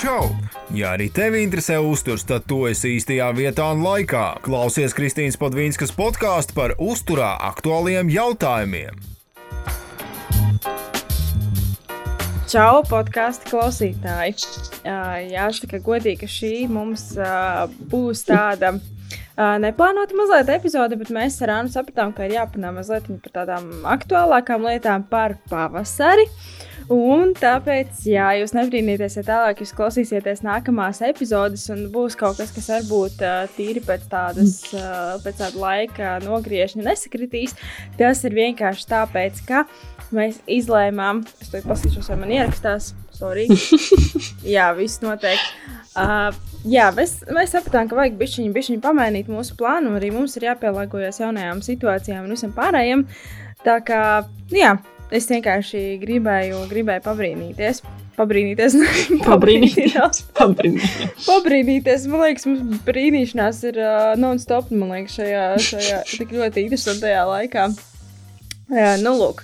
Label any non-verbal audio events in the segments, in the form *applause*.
Čau! Ja arī tevi interesē uzturs, tad tu esi īstajā vietā un laikā. Klausies Kristīnas Padvīnskas podkāstu par uzturā aktuāliem jautājumiem. Čau, podkāstu klausītāji! Jāsaka, godīgi, ka šī mums būs tāda neplānota mazliet epizode, bet mēs ar Annu sapratām, ka ir jāpanāk mazliet par tādām aktuālākām lietām par pavasari. Un tāpēc, ja jūs nebrīnīties, ja tālāk jūs klausīsieties nākamās epizodes, un būs kaut kas, kas varbūt tīri pēc tādas, pēc tāda laika nogriežņa nesakritīs, tas ir vienkārši tāpēc, ka mēs izlēmām, es to paskatīšos, vai man ierakstās, sorry. *laughs* Jā, viss noteikti. Uh, jā, mēs, mēs sapratām, ka vajag bišķiņu, bišķiņu pamainīt mūsu plānu, arī mums ir jāpielāgojas jaunajām situācijām un visam pārējiem. Tā kā, jā, es vienkārši gribēju, gribēju pabrīnīties. *laughs* Pabrīnīties, pabrīnīties. pabrīnīties. pabrīnīties. Man liekas, mums brīnīšanās ir uh, non-stop, liekas, šajā, šajā tik ļoti interesantajā laikā. Jā, nu, lūk.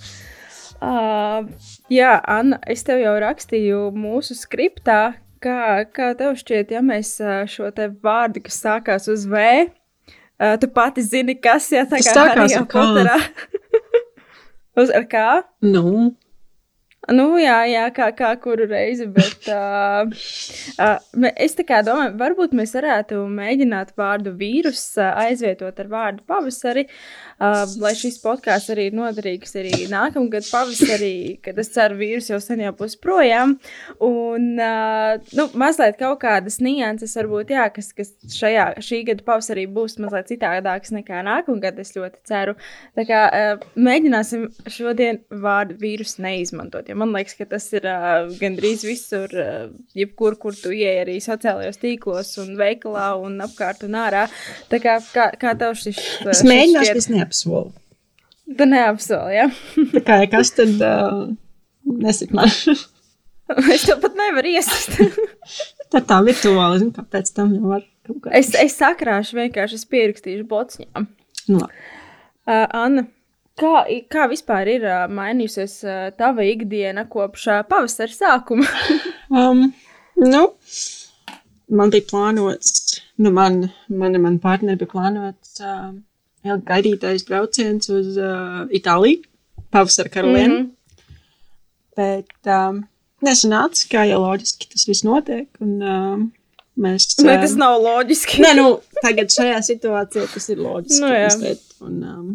Uh, jā, Anna, es tev jau rakstīju mūsu skriptā, Kā, kā tev šķiet, ja mēs šo te vārdu, kas sākās uz V, tu pati zini, kas ja tā kā Harry Potterā? *laughs* uz ar kā? Nu. Nu, jā, jā, kā, kā kuru reizi, bet *laughs* uh, uh, es domāju, varbūt mēs varētu mēģināt vārdu vīrus uh, aizvietot ar vārdu pavasari. Uh, Uh, lai šis podkāsts arī ir noderīgs arī nākamgad pavasarī, kad es ceru, vīrus jau sen jau būs projām. Un, uh, nu, mazliet kaut kādas nianses varbūt, jā, kas, kas šajā, šī gada pavasarī būs mazliet citādākas nekā nākamgad, es ļoti ceru. Tā kā uh, mēģināsim šodien vārdu vīrus neizmantot, jo man liekas, ka tas ir uh, gandrīz visur, uh, jebkur, kur tu ieej arī sociālajos tīklos un veikalā un apkārt un ārā. Tā kā, kā, kā tev šis? Es mēģināšu, es neapsolu. Tu neapsoli, jā. Ja? *laughs* Tā kā kas tad uh, nesaka man? *laughs* es to pat nevaru iesist. *laughs* tā tā virtuāli, zinu, kāpēc tam jau var kaut kā. Es, es sakrāšu vienkārši, es pierakstīšu bociņām. Nu, uh, Anna, kā, kā vispār ir uh, mainījusies uh, tava ikdiena kopš uh, pavasara sākuma? um, nu, man bija plānots, nu man, man, man partneri bija plānots. Uh, ilgi gaidītais brauciens uz uh, Itāliju, pavasara karalieni. Mm -hmm. Bet um, nesanāca, kā jau loģiski tas viss notiek. Un, um, mēs, um, ne, tas nav loģiski. nē, nu, tagad šajā situācijā tas ir loģiski. Nu, mazliet, un, um,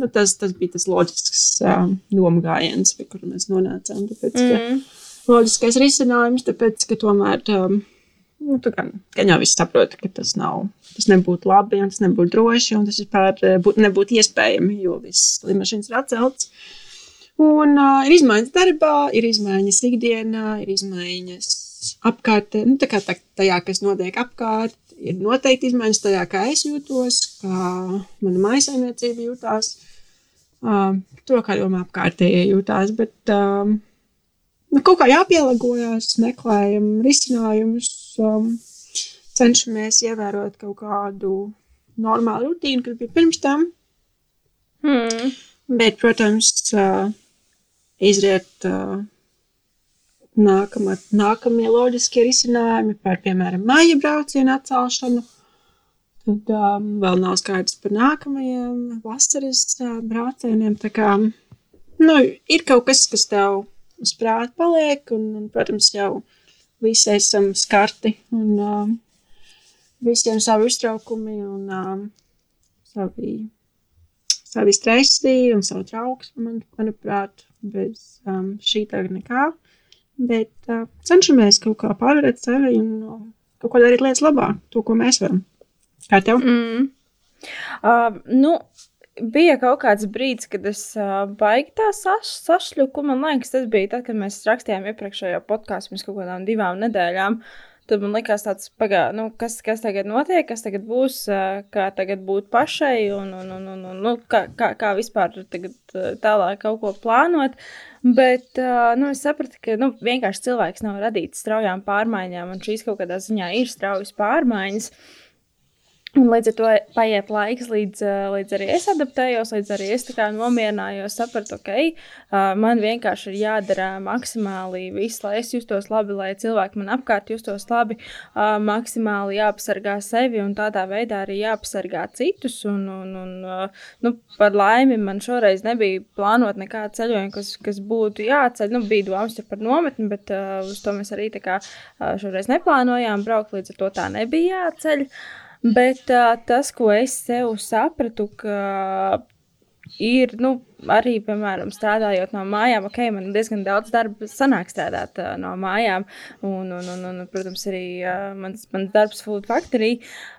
nu, tas, tas bija tas loģisks um, nomgājiens, pie kura mēs nonācām. Tāpēc, mm. ka loģiskais risinājums, tāpēc, ka tomēr um, nu, gan, gan jau viss saprot, ka tas nav tas nebūtu labi, un tas nebūtu droši, un tas vispār eh, būt, nebūtu iespējami, jo viss lidmašīnas ir atcelts. Un uh, ir izmaiņas darbā, ir izmaiņas ikdienā, ir izmaiņas apkārt, nu, tā kā tā, tajā, kas notiek apkārt, ir noteikti izmaiņas tajā, kā es jūtos, kā mana maisaimniecība jūtās, uh, to, kā doma apkārtējie jūtās, bet um, nu, kaut kā jāpielāgojas, meklējam risinājumus. Um, cenšamies ievērot kaut kādu normālu rutīnu, kas bija pirms tam. Hmm. Bet, protams, uh, izriet uh, nākamā, nākamie loģiskie risinājumi par, piemēram, māja braucienu atcelšanu. Tad um, vēl nav skaidrs par nākamajiem vasaras uh, braucieniem. Tā kā nu, ir kaut kas, kas tev uz prāta paliek, un, un protams, jau visi esam skarti. Un, um, visiem savi uztraukumi un um, savi, savi stresi un savu trauksmu, man, manuprāt, bez um, šī tagad nekā. Bet uh, cenšamies kaut kā pārvarēt sevi un uh, kaut ko darīt lietas labāk, to, ko mēs varam. Kā tev? Mm. Uh, nu, bija kaut kāds brīdis, kad es uh, baigi tā saš, sašļuku. Man liekas, tas bija tad, kad mēs rakstījām iepriekšējo podkāstu pirms kaut kādām divām nedēļām. Uh, Tad man likās, tāds, pagā, nu, kas, kas tagad notiek, kas tagad būs, kā tagad būt pašai un, un, un, un, un nu, kā, kā, kā vispār tagad tālāk kaut ko plānot. Bet nu, es sapratu, ka nu, vienkārši cilvēks nav radīts straujām pārmaiņām, un šīs kaut kādā ziņā ir straujas pārmaiņas. Un līdz ar to paiet laiks, līdz, līdz arī es adaptējos, līdz arī es nomierinājos, sapratu, ka okay, man vienkārši ir jādara maksimāli viss, lai es justos labi, lai cilvēki man apkārt justos labi, maksimāli jāpasargā sevi un tādā veidā arī jāpasargā citus. Un, un, un, nu, par laimi man šoreiz nebija plānot nekādu ceļojumu, kas, kas būtu jāceļ. Nu, bija domas par nometni, bet uz to mēs arī kā, šoreiz neplānojām braukt, līdz ar to tā nebija jāceļ. Uh, Bet uh, tas, ko es sev sapratu, ka ir, nu, arī, piemēram, strādājot no mājām, ok, man diezgan daudz darba sanāk strādāt uh, no mājām, un, un, un, un protams, arī uh, mans, mans darbs Food Factory,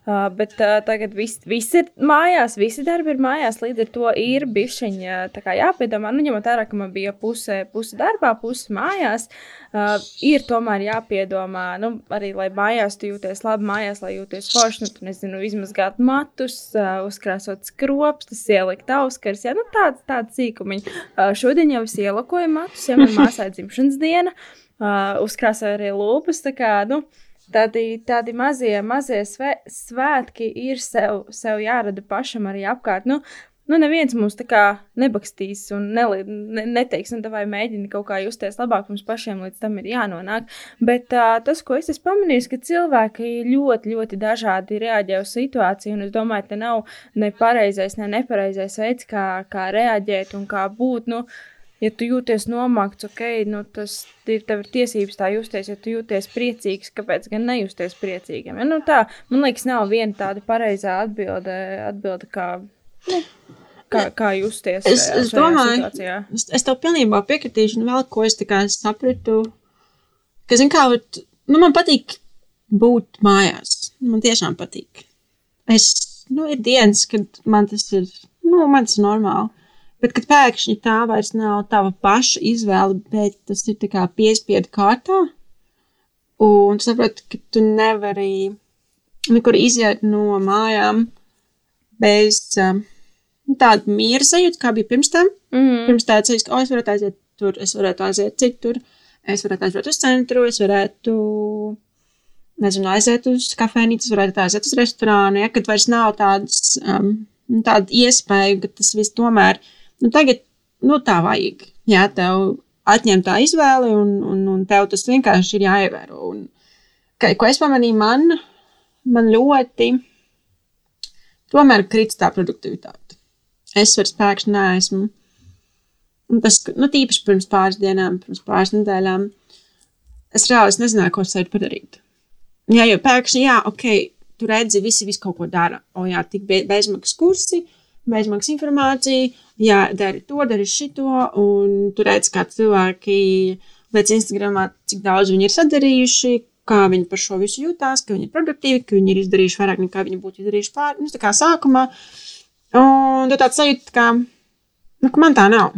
uh, bet uh, tagad viss vis ir mājās, visi darbi ir mājās, līdz ar to ir bišķiņa tā kā jāpiedomā, nu, ņemot vērā, ka man bija puse, puse darbā, puse mājās, uh, ir tomēr jāpiedomā, nu, arī, lai mājās tu jūties labi, mājās, lai jūties forši, nu, tu nezinu, izmazgāt matus, uh, uzkrāsot skropstas, ielikt auskars, jā, nu, tāds, tāds sīkumiņi. Uh, šodien jau es ielakoju matus, *laughs* ja man māsai dzimšanas diena, uh, uzkrāsoju arī lūpas. Tā kā, nu, tādi, tādi mazie, mazie svē, svētki ir sev, sev jārada pašam arī apkārt. Nu, nu, neviens mums tā kā nebakstīs un neli, ne, neteiks, nu, vai mēģina kaut kā justies labāk, mums pašiem līdz tam ir jānonāk. Bet uh, tas, ko es esmu pamanījis, ka cilvēki ļoti, ļoti dažādi reaģē uz situāciju, un es domāju, ka nav ne pareizais, ne nepareizais veids, kā, kā reaģēt un kā būt. Nu, ja tu jūties nomākts, ok, nu, tas ir tev ir tiesības tā justies. Ja tu jūties priecīgs, kāpēc gan nejusties priecīgam? Ja, nu, tā, man liekas, nav viena tāda pareizā atbilde, atbilde kā Nu, kā, kā justies? Es, es domāju, situācijā? es, es tev pilnībā piekritīšu, un vēl ko es kā sapratu, ka, zin kā, nu, man patīk būt mājās. Man tiešām patīk. Es, nu, ir dienas, kad man tas ir, nu, man tas ir normāli. Bet, kad pēkšņi tā vairs nav tava paša izvēle, bet tas ir tā kā piespiedu kārtā, un saproti, ka tu nevari nekur iziet no mājām bez. Uh, tāda miera sajūta, kā bija pirms tam. Mm -hmm. Pirms tā ceļš, ka, oh, es varētu aiziet tur, es varētu aiziet citur, es varētu aiziet uz centru, es varētu, nezinu, aiziet uz kafejnīcu, es varētu aiziet uz restorānu, ja, kad vairs nav tādas, um, tāda iespēja, ka tas viss tomēr, nu, tagad, nu, tā vajag, jā, tev atņem tā izvēle, un, un, un tev tas vienkārši ir jāievēro. Un, ka, ko es pamanīju, man, man ļoti, tomēr krīt tā produktivitāte es vairs pēkšņi neesmu. Un tas, nu, tīpaši pirms pāris dienām, pirms pāris nedēļām, es reāli es nezināju, ko sev padarīt. Jā, jo pēkšņi, jā, ok, tu redzi, visi visu kaut ko dara. O, jā, tik be, bezmaksas kursi, bezmaksas informācija, jā, dari to, dari šito, un tu redzi, kā cilvēki liec Instagramā, cik daudz viņi ir sadarījuši, kā viņi par šo visu jūtās, ka viņi ir produktīvi, ka viņi ir izdarījuši vairāk nekā viņi būtu izdarījuši pār, nu, tā kā sākumā. Uh, Un tu tāds sajūta, ka, nu, ka man tā nav.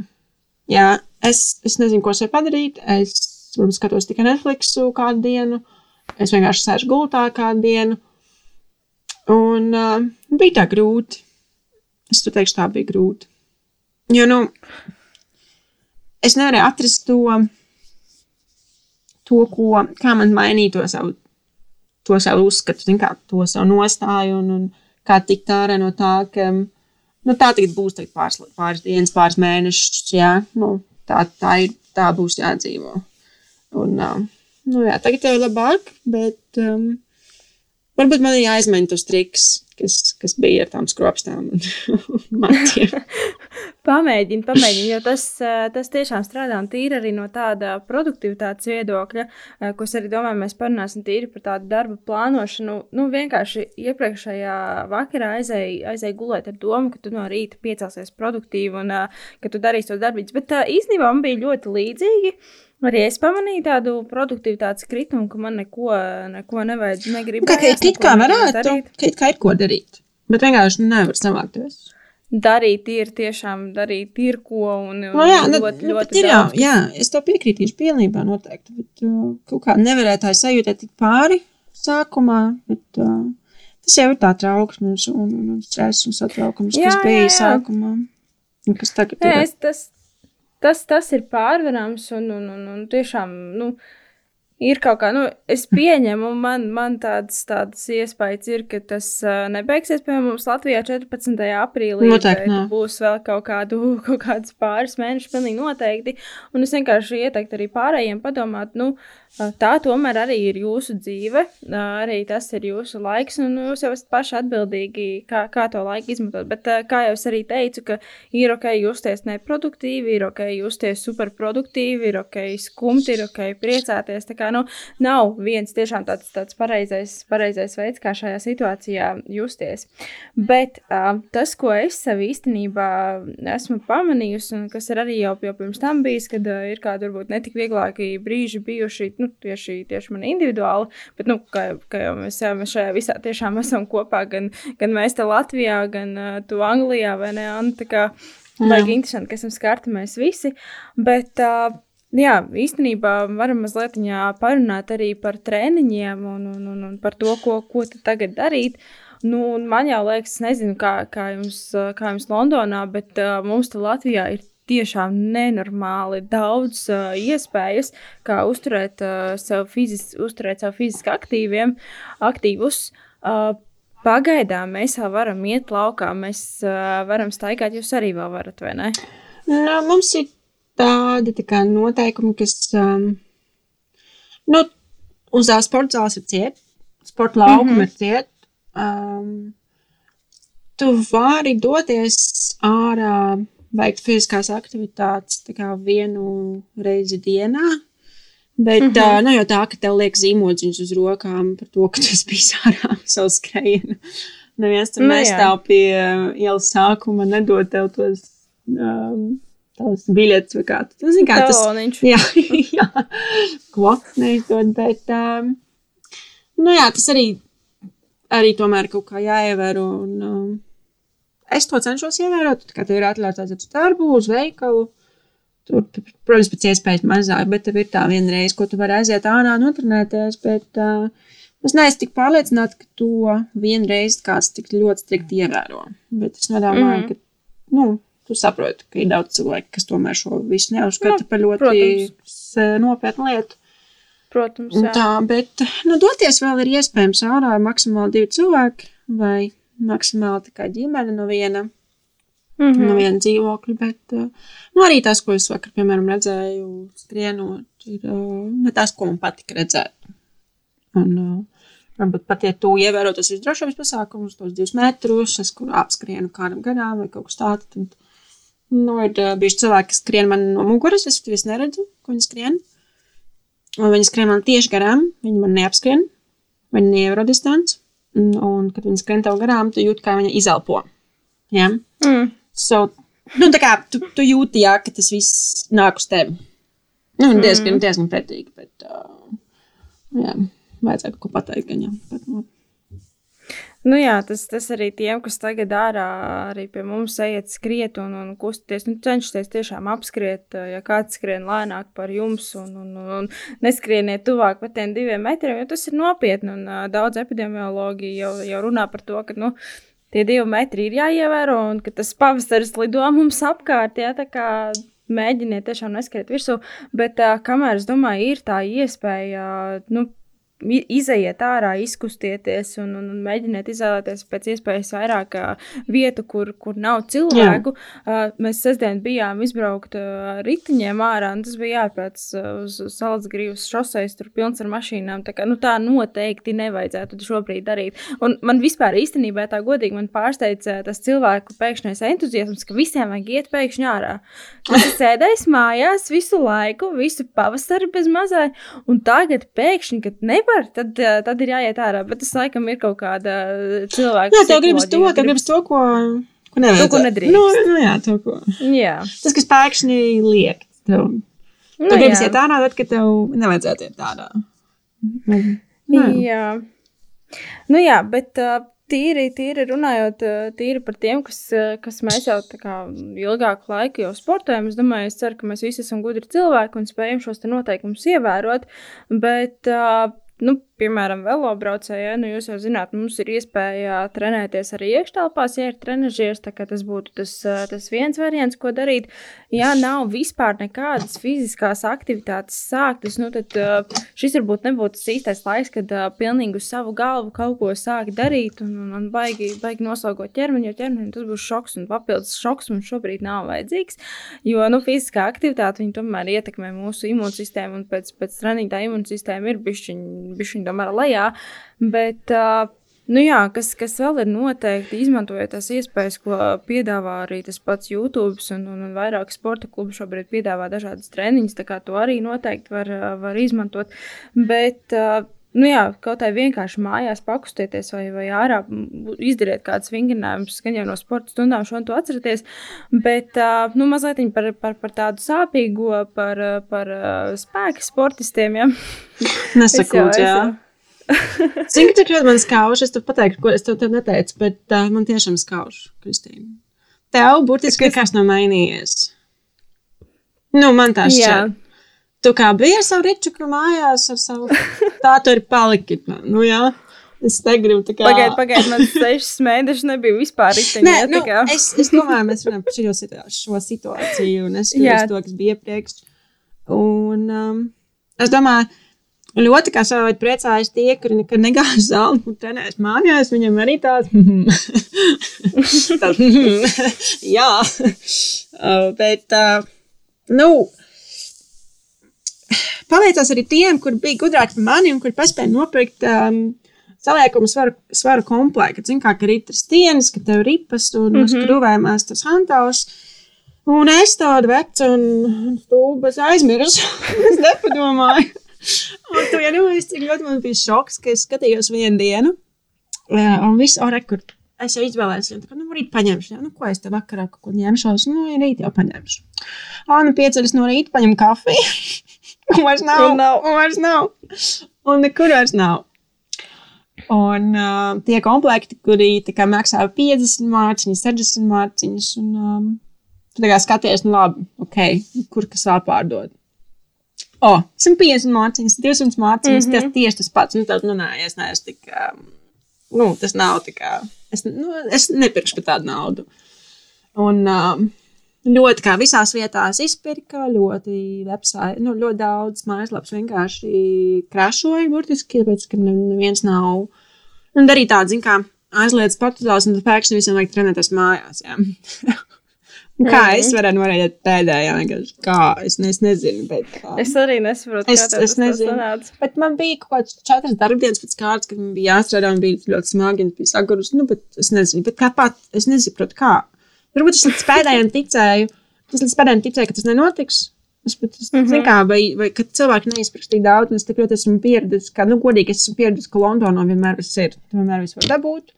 Jā, es, es nezinu, ko sev padarīt. Es, varbūt, skatos tikai Netflixu kādu dienu. Es vienkārši sēžu gultā kādu dienu. Un uh, bija tā grūti. Es tu teikšu, tā bija grūti. Jo, nu, es nevarēju atrast to, to ko, kā man mainīt to savu, to savu uzskatu, kā to savu nostāju un, un kā tikt ārā no tā, ka Nu, tā tagad būs tagad pāris, pāris dienas, pāris mēnešus. Jā, nu, tā, tā, ir, tā būs jādzīvo. Un, nu, jā, tagad jau ir labāk, bet um, varbūt man ir jāizmaina tos triks, kas, kas bija ar tām skropstām un *laughs* matiem. *laughs* Pamēģini, pamēģini, jo tas, eh, tas tiešām strādā un tīri arī no tāda produktivitātes viedokļa, eh, ko es arī domāju, mēs parunāsim tīri par tādu darba plānošanu. Nu, vienkārši iepriekšējā vakarā aizēji, aizēji gulēt ar domu, ka tu no rīta piecelsies produktīvi un uh, ka tu darīsi tos darbības. Bet uh, īstenībā man bija ļoti līdzīgi. Arī es pamanīju tādu produktivitātes kritumu, ka man neko, neko nevajag, negribu. Kā, ka, kā varētu, ka, kā ir ko darīt, bet vienkārši nevar savākties darīt ir tiešām darīt ir ko un, un no, jā, nu, ļoti, nu, ļoti ir, jā, jā, es to piekritīšu pilnībā noteikti, bet uh, kaut kā nevarēja tā sajūtēt tik pāri sākumā, bet uh, tas jau ir tā trauksmes un, un, un stress un satraukums, jā, kas bija jā, jā. sākumā. Kas tagad ir? Es, tas, tas, tas ir pārvarams un, un, un, un tiešām, nu, Ir kaut kā, nu, es pieņemu, man, man tāds, tāds iespējas ir, ka tas uh, nebeigsies, piemēram, mums Latvijā 14. aprīlī. Noteikti, nē. būs vēl kaut, kādu, *laughs* kaut kāds pāris mēnešus, pilnīgi noteikti. Un es vienkārši ieteiktu arī pārējiem padomāt, nu, uh, tā tomēr arī ir jūsu dzīve, uh, arī tas ir jūsu laiks, un jūs jau esat paši atbildīgi, kā, kā to laiku izmantot. Bet, uh, kā jau es arī teicu, ka ir ok justies neproduktīvi, ir ok justies superproduktīvi, ir ok skumti, ir ok priecāties. Tā kā, nu, nav viens tiešām tāds, tāds pareizais, pareizais veids, kā šajā situācijā justies. Bet tas, ko es sev īstenībā esmu pamanījusi, un kas ir arī jau, jau pirms tam bijis, kad ir kādi varbūt netik vieglāki brīži bijuši, nu, tieši, tieši man individuāli, bet, nu, kā, kā jau mēs, mēs šajā visā tiešām esam kopā, gan, gan mēs te Latvijā, gan uh, tu Anglijā, vai ne, Anna, tā kā, Baigi interesanti, ka esam skarti mēs visi. Bet, uh, jā, īstenībā varam mazliet parunāt arī par treniņiem un, un, un, un par to, ko, ko tagad darīt. Nu, man jau liekas, nezinu, kā, kā, jums, kā jums Londonā, bet uh, mums Latvijā ir tiešām nenormāli daudz uh, iespējas, kā uzturēt, uh, sev fizis, uzturēt sev fiziski aktīviem, aktīvus. Uh, Pagaidām mēs vēl varam iet laukā, mēs uh, varam staigāt, jūs arī vēl varat, vai ne? Nu, mums ir tādi tā noteikumi, kas, um, nu, uz tās sporta zāles ir ciet, sporta laukuma mm -hmm. ir ciet. Um, tu vari doties ārā, veikt fiziskās aktivitātes tā vienu reizi dienā. Bet mm -hmm. uh, nav jau tā, ka tev liek zīmodziņus uz rokām par to, ka tu esi bijis ārā *laughs* savu skrējienu. Neviens tur Nu, nestāv pie ielas sākuma, nedod tev tos um, tās biļetes vai kā. Tu zini, kā tas Taloniņš. *laughs* Jā, jā. ko neizdod, bet, um, nu jā, tas arī, arī tomēr kaut kā jāievēro, un um, es to cenšos ievērot, tā kā tev ir atļauts aiziet uz darbu, uz veikalu, tur, tu, protams, pēc iespējas mazāk, bet tev ir tā viena reize, ko tu vari aiziet ārā notrenēties, bet uh, es neesmu tik pārliecināta, ka to vienu reizi kāds tik ļoti strikti ievēro, bet es nedomāju, Mhm. ka, nu, tu saproti, ka ir daudz cilvēku, kas tomēr šo visu neuzskata Nu, par ļoti nopietnu lietu. Protams, Un jā. Tā, bet, nu, doties vēl ir iespējams ārā maksimāli divi cilvēki vai maksimāli tikai ģimene no viena, Mm mm. -hmm. no viena dzīvokļa, bet, uh, nu, arī tas, ko es vakar, piemēram, redzēju skrienot, ir, uh, ne tas, ko man patika redzēt. Un, uh, varbūt pat, ja tu ievēro tos visdrošākos pasākumus, tos divus metrus, es kur apskrienu kādam garām vai kaut kas tāds, tad, nu, ir bijuši cilvēki, kas skrien man no muguras, es vis neredzu, ko viņi skrien. Un viņi skrien man tieši garām, viņi man neapskrien, viņi neievēro distanci. Un, kad viņi skrien tev garām, tu jūti, kā viņi izelpo. Ja? Mm. So, nu, tā kā tu, tu jūti, jā, ka tas viss nāk uz tevi. Nu, diezgan, mm. diezgan pretīgi, bet, uh, jā, vajadzētu kaut ko pateikt, jau. Bet, nu, Nu jā, tas, tas arī tiem, kas tagad ārā arī pie mums ejiet skriet un, un kustieties, nu cenšaties tiešām apskriet, eh, ja kāds skrien lēnāk par jums un, un, un, neskrieniet tuvāk par tiem diviem metriem, jo tas ir nopietni. Un uh, daudz epidemiologi jau, jau runā par to, ka, nu, tie divi metri ir jāievēro un ka tas pavasaris lido mums apkārt, jā, mēģiniet tiešām neskriet virsū, bet uh, kamēr es domāju, ir tā iespēja, uh, nu, izejiet ārā, izkustieties un, un, un mēģiniet izvēlēties pēc iespējas vairāk vietu, kur, kur nav cilvēku. Uh, mēs sestdien bijām izbraukt uh, riteņiem ārā, un tas bija jāpēc uh, uz Salzgrīvas šoseis, tur pilns ar mašīnām. Tā, kā, nu, tā noteikti nevajadzētu šobrīd darīt. Un man vispār īstenībā tā godīgi man pārsteidz ā, tas cilvēku pēkšņais entuziasms, ka visiem vajag iet pēkšņi ārā. Es sēdējis mājās visu laiku, visu pavasari bez mazai, un tagad pēkšņi, kad nevar, tad, ā, tad ir jāiet ārā. Bet tas laikam ir kaut kāda cilvēka. jā, tev gribas to, tev gribas to, ko, ko nevajag. ko nedrīkst. Nu, nu, jā, to, ko. Jā, Tas, kas pēkšņi liek. Tev, nu, tev gribas jā. iet ārā, tad, kad tev nevajadzētu iet ārā. Nu, Jā. jā. jā. Nu, jā, bet uh, tīri, tīri runājot tīri par tiem, kas, kas mēs jau tā kā ilgāku laiku jau sportējam, es domāju, es ceru, ka mēs visi esam gudri cilvēki un spējam šos te noteikumus ievērot. Bet, uh, nu, piemēram, velobraucējai, nu, jūs jau zināt, mums ir iespēja trenēties arī iekštelpās, ja ir trenižieris, tā kā tas būtu tas, tas viens variants, ko darīt. Ja nav vispār nekādas fiziskās aktivitātes sāktas, nu, tad šis varbūt nebūtu tas īstais laiks, kad pilnīgi uz savu galvu kaut ko sāk darīt un, un, un baigi, baigi noslogot ķermeni, jo ķermenim tas būs šoks un papildus šoks mums šobrīd nav vajadzīgs, jo, nu, fiziskā aktivitāte, viņi tomēr ietekmē mūsu imūnsistēmu un pēc, pēc treniņa tā imūnsistēma ir bišķiņ, bišķiņ tomēr lejā. Bet, uh, Nu jā, kas, kas vēl ir noteikti, izmantojot tās iespējas, ko piedāvā arī tas pats YouTube, un, un, un vairāk sporta klubi šobrīd piedāvā dažādas treniņas, tā kā to arī noteikti var, var izmantot. Bet, nu jā, kaut kā vienkārši mājās pakustieties vai, vai ārā izdariet kādus vingrinājumus, gan jau no sporta stundām šo to atcerieties, bet, nu, mazliet par, par, par tādu sāpīgo, par, par spēku sportistiem, ja. *laughs* Nesakot, jā. Cik ļoti man skauž, es tev pateiktu, ko es tev, tev neteicu, bet uh, man tiešām skauž, Kristīna. Tev burtiski kas nav mainījies. Nu, man tā šķiet. Tu kā biji ar savu ričuku mājās, ar savu *laughs* tā tu ir paliki. Nu, jā. Es negribu tā kā. Pagaidiet, pagaidiet, man sešas mēnešus nebija vispār *laughs* riteņi. Nē, nu, es, es domāju, mēs runājam par šo, šo situāciju, un es skatos to, kas bija iepriekš. Un um, es domāju, Ļoti kā veidā priecājas tie, kuri nekad negāja zāli, kur trenējas mājās. Viņam arī tāds *laughs* - tāds - jā, uh, bet, uh, nu, paveicās arī tiem, kur bija gudrāki par mani un kur paspēja nopirkt um, saliekumu svaru, svaru komplektu. Zini, kā ka ir tas dienas, ka tev ripas un mm -hmm. skrūvējumās tas hantaus. Un es tādu vecu un stūbas aizmirsu. *laughs* es nepadomāju. Un tu iedomājies, cik ļoti man bija šoks, ka es skatījos vienu dienu, un viss, o, rekur, es jau izvēlējos, un kā, nu, rīt paņemšu, nu, ko es te vakarā kaut ko ņemšos, nu, rīt jau paņemšu. Ā, nu, pieceļas no rīta, paņem kafiju, *laughs* un vairs nav, un, nav. un vairs nav, un nekur vairs nav. Un uh, tie komplekti, kuri kā, maksā 50 mārciņas, 60 mārciņas, un um, tu kā skaties, nu labi, ok, kur kas vēl pārdod. O, oh, 150 mārciņas, 200 mārciņas, mm -hmm. tas tieši tas pats. Nu, tad, nu, nē, es neesmu tik, um, nu, tas nav tā kā, es, nu, es nepirkšu par tādu naudu. Un um, ļoti kā visās vietās izpirka, ļoti website, nu, ļoti daudz mājaslaps vienkārši krašoja, burtiski, tāpēc, ka neviens nav, un darīja tādu, zin kā, aizliedz portugāls, un tad pēkšņi visiem vajag trenēties mājās, jā. *laughs* Kā mm. es varu norādīt pēdējā? Kā es, ne, es nezinu. Bet, kā. Es arī nesaprotu, es, es nezinu. Bet man bija kaut kāds četras darbdienas pēc kārtas, kad man bija jāstrādā un bija ļoti smagi un bija sagurus. Nu, bet es nezinu, bet kāpēc es nesaprotu, kā. Varbūt es līdz pēdējiem ticēju. Es līdz pēdējiem ticēju, ka tas nenotiks. Es pat es, mm -hmm. kā, vai, vai kad cilvēki neizprast tik daudz, un es tik ļoti esmu pieredzējis, ka, nu, godīgi, es esmu pieredzējis, ka Londonā vienmēr viss ir. Vienmēr viss var dabūt.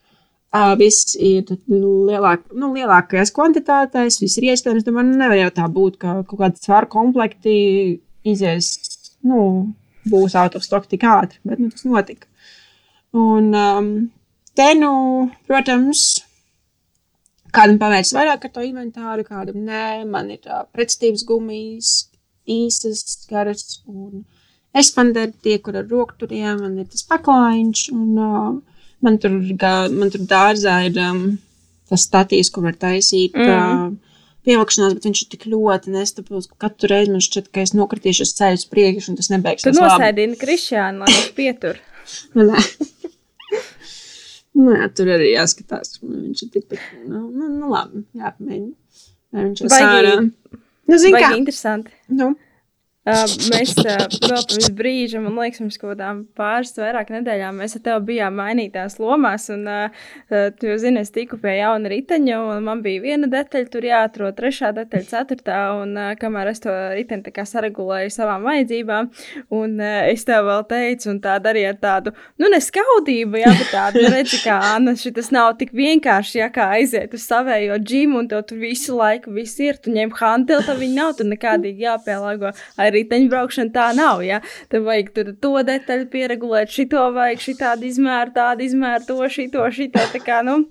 Uh, viss ir lielāk, nu, lielākajās kvantitātēs, viss ir iespējams. Domāju, nu, nevar jau tā būt, ka kaut kāda svaru komplekti izies, nu, būs autostoki tik ātri, bet nu, tas notika. Un um, te, nu, protams, kādam pavērts vairāk ar to inventāru, kādam nē, man ir uh, pretstības gumijas, īsas, garas, un es man daru tie, kur ar rokturiem, man ir tas paklājiņš, un uh, Man tur, gā, man tur dārzā ir um, tas statīs, kur var taisīt. Mm. Uh, Pievilkšanās, bet viņš ir tik ļoti nestabils, ka katru reizi man šķiet, ka es nokritīšu uz ceļu uz priekšu, un tas nebeigsies. Tu nosēdini Krišānu, lai viņš pietur. Nu, nē. *laughs* Nē, tur arī jāskatās. Viņš ir tikpat, nu, nu, nu labi, jāpamēģina. Viņš ir sārā. Nu, zin kā. Interesanti. Nu. Uh, mēs uh, vēl pirms brīža, man liekas, pirms kaut kādām pāris vairāk nedēļām, mēs ar tevi bijām mainītās lomās. Un, uh, tu jau zini, es tiku pie jauna riteņa, un man bija viena detaļa, tur jāatrod trešā detaļa, ceturtā. Un uh, kamēr es to riteni saregulēju savām vajadzībām, un uh, es tev vēl teicu, un tā darīja tādu, nu, neskaudību, bet tādu, nu, redzi, kā Anna, šis nav tik vienkārši, ja kā aiziet uz savējo džimu, un tev tur visu laiku viss ir, tu ņem hanteli, tad viņi nav tur nekādīgi jāpielāgo. Arī riteņbraukšana tā nav. Ja? Tev vajag tur to detaļu pieregulēt, šito vajag, šitādu izmēru, tādu izmēru, to, šito, šito. Tā kā, nu,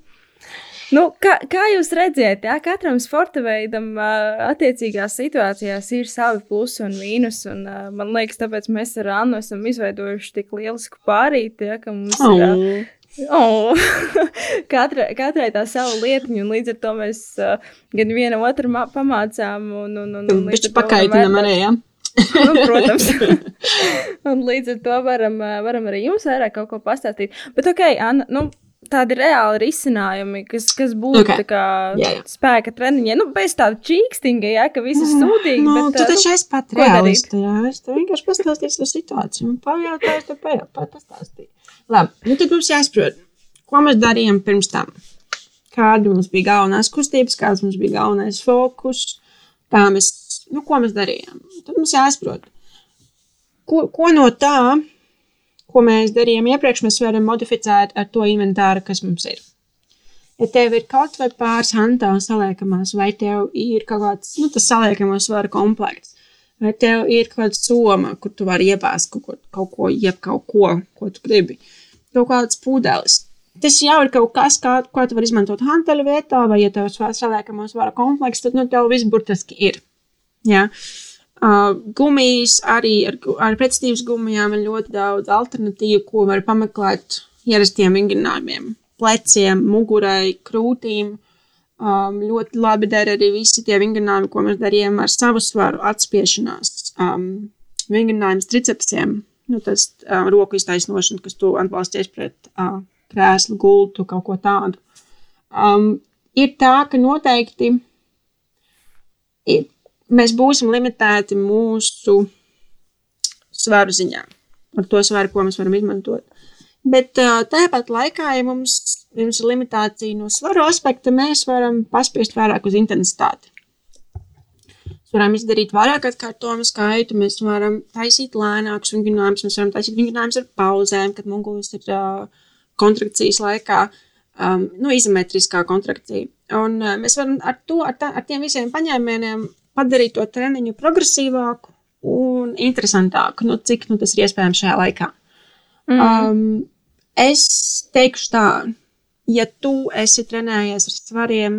Nu, kā, kā jūs redzat, jā, katram sporta veidam, attiecīgās situācijās ir savi plusi un mīnus. Un, man liekas, tāpēc mēs ar Annu esam izveidojuši tik lielisku pārīti, ja, ka mums oh. ir. Oh. katrai, katrai tā sava lietiņa, un līdz ar to mēs uh, gan viena otru pamācām. Un, un, un, un līdz ar to pakaitinam arī, ja? Nu, protams. *laughs* un līdz ar to varam, varam arī jums vairāk kaut ko pastāstīt. Bet, ok, Anna, nu, tādi reāli risinājumi, kas, kas būtu okay. kā, jā, jā. spēka treniņi. Nu, bez tāda čīkstinga, jā, ka viss ir mm, sūdīgi. Nu, bet, tu taču esi pat realisti, jā. Es tev vienkārši pastāstīšu par situāciju. Un pajautāju, tev pajautāju, pastāstīju. Labi, nu tad mums jāsaprot, ko mēs darījām pirms tam. Kāda mums bija galvenās kustības, kāds mums bija galvenais fokus, kā mēs, nu, ko mēs darījām. Tad mums jāsaprot, ko, ko no tā ko mēs darījām iepriekš, mēs varam modificēt ar to inventāru, kas mums ir. Ja tev ir kaut vai pāris hantāls saliekamās, vai tev ir kaut kāds, nu, tas saliekamo svaru komplekts, vai tev ir kaut kāda soma, kur tu vari iebāzt kaut ko, kaut ko, jeb kaut ko, ko tu gribi, kaut kāds pūdelis. Tas jau ir kaut kas, kā, ko tu vari izmantot hanteļu vietā, vai, ja tev ir saliekamo svaru komplekts, tad, nu, tev viss burtiski ir. Ja? Uh, gumijas arī ar, ar pretstības gumijām ir ļoti daudz alternatīvu, ko var pameklēt ierastiem vingrinājumiem. Pleciem, mugurai, krūtīm. Um, ļoti labi der arī visi tie vingrinājumi, ko mēs darījām ar savu svaru atspiešanās. Um, vingrinājums tricepsiem, nu, tas um, roku iztaisnošana, kas tu atbalsties pret uh, krēslu, gultu, kaut ko tādu. Um, ir tā, ka noteikti ir mēs būsim limitēti mūsu svaru ziņā, ar to svaru, ko mēs varam izmantot. Bet uh, tāpat laikā, ja mums, ja mums ir limitācija no svaru aspekta, mēs varam paspiest vairāk uz intensitāti. Mēs varam izdarīt vairāk atkārtojumu skaitu, mēs varam taisīt lēnākus vingrinājumus, mēs varam taisīt vingrinājumus ar pauzēm, kad muguras ir uh, kontrakcijas laikā, um, nu, izometriskā kontrakcija. Un uh, mēs varam ar to, ar, tā, ar tiem visiem paņēmieniem padarīt to treniņu progresīvāku un interesantāku, nu, cik nu, tas ir iespējams šajā laikā. Mm. Um, es teikšu tā, ja tu esi trenējies ar svariem,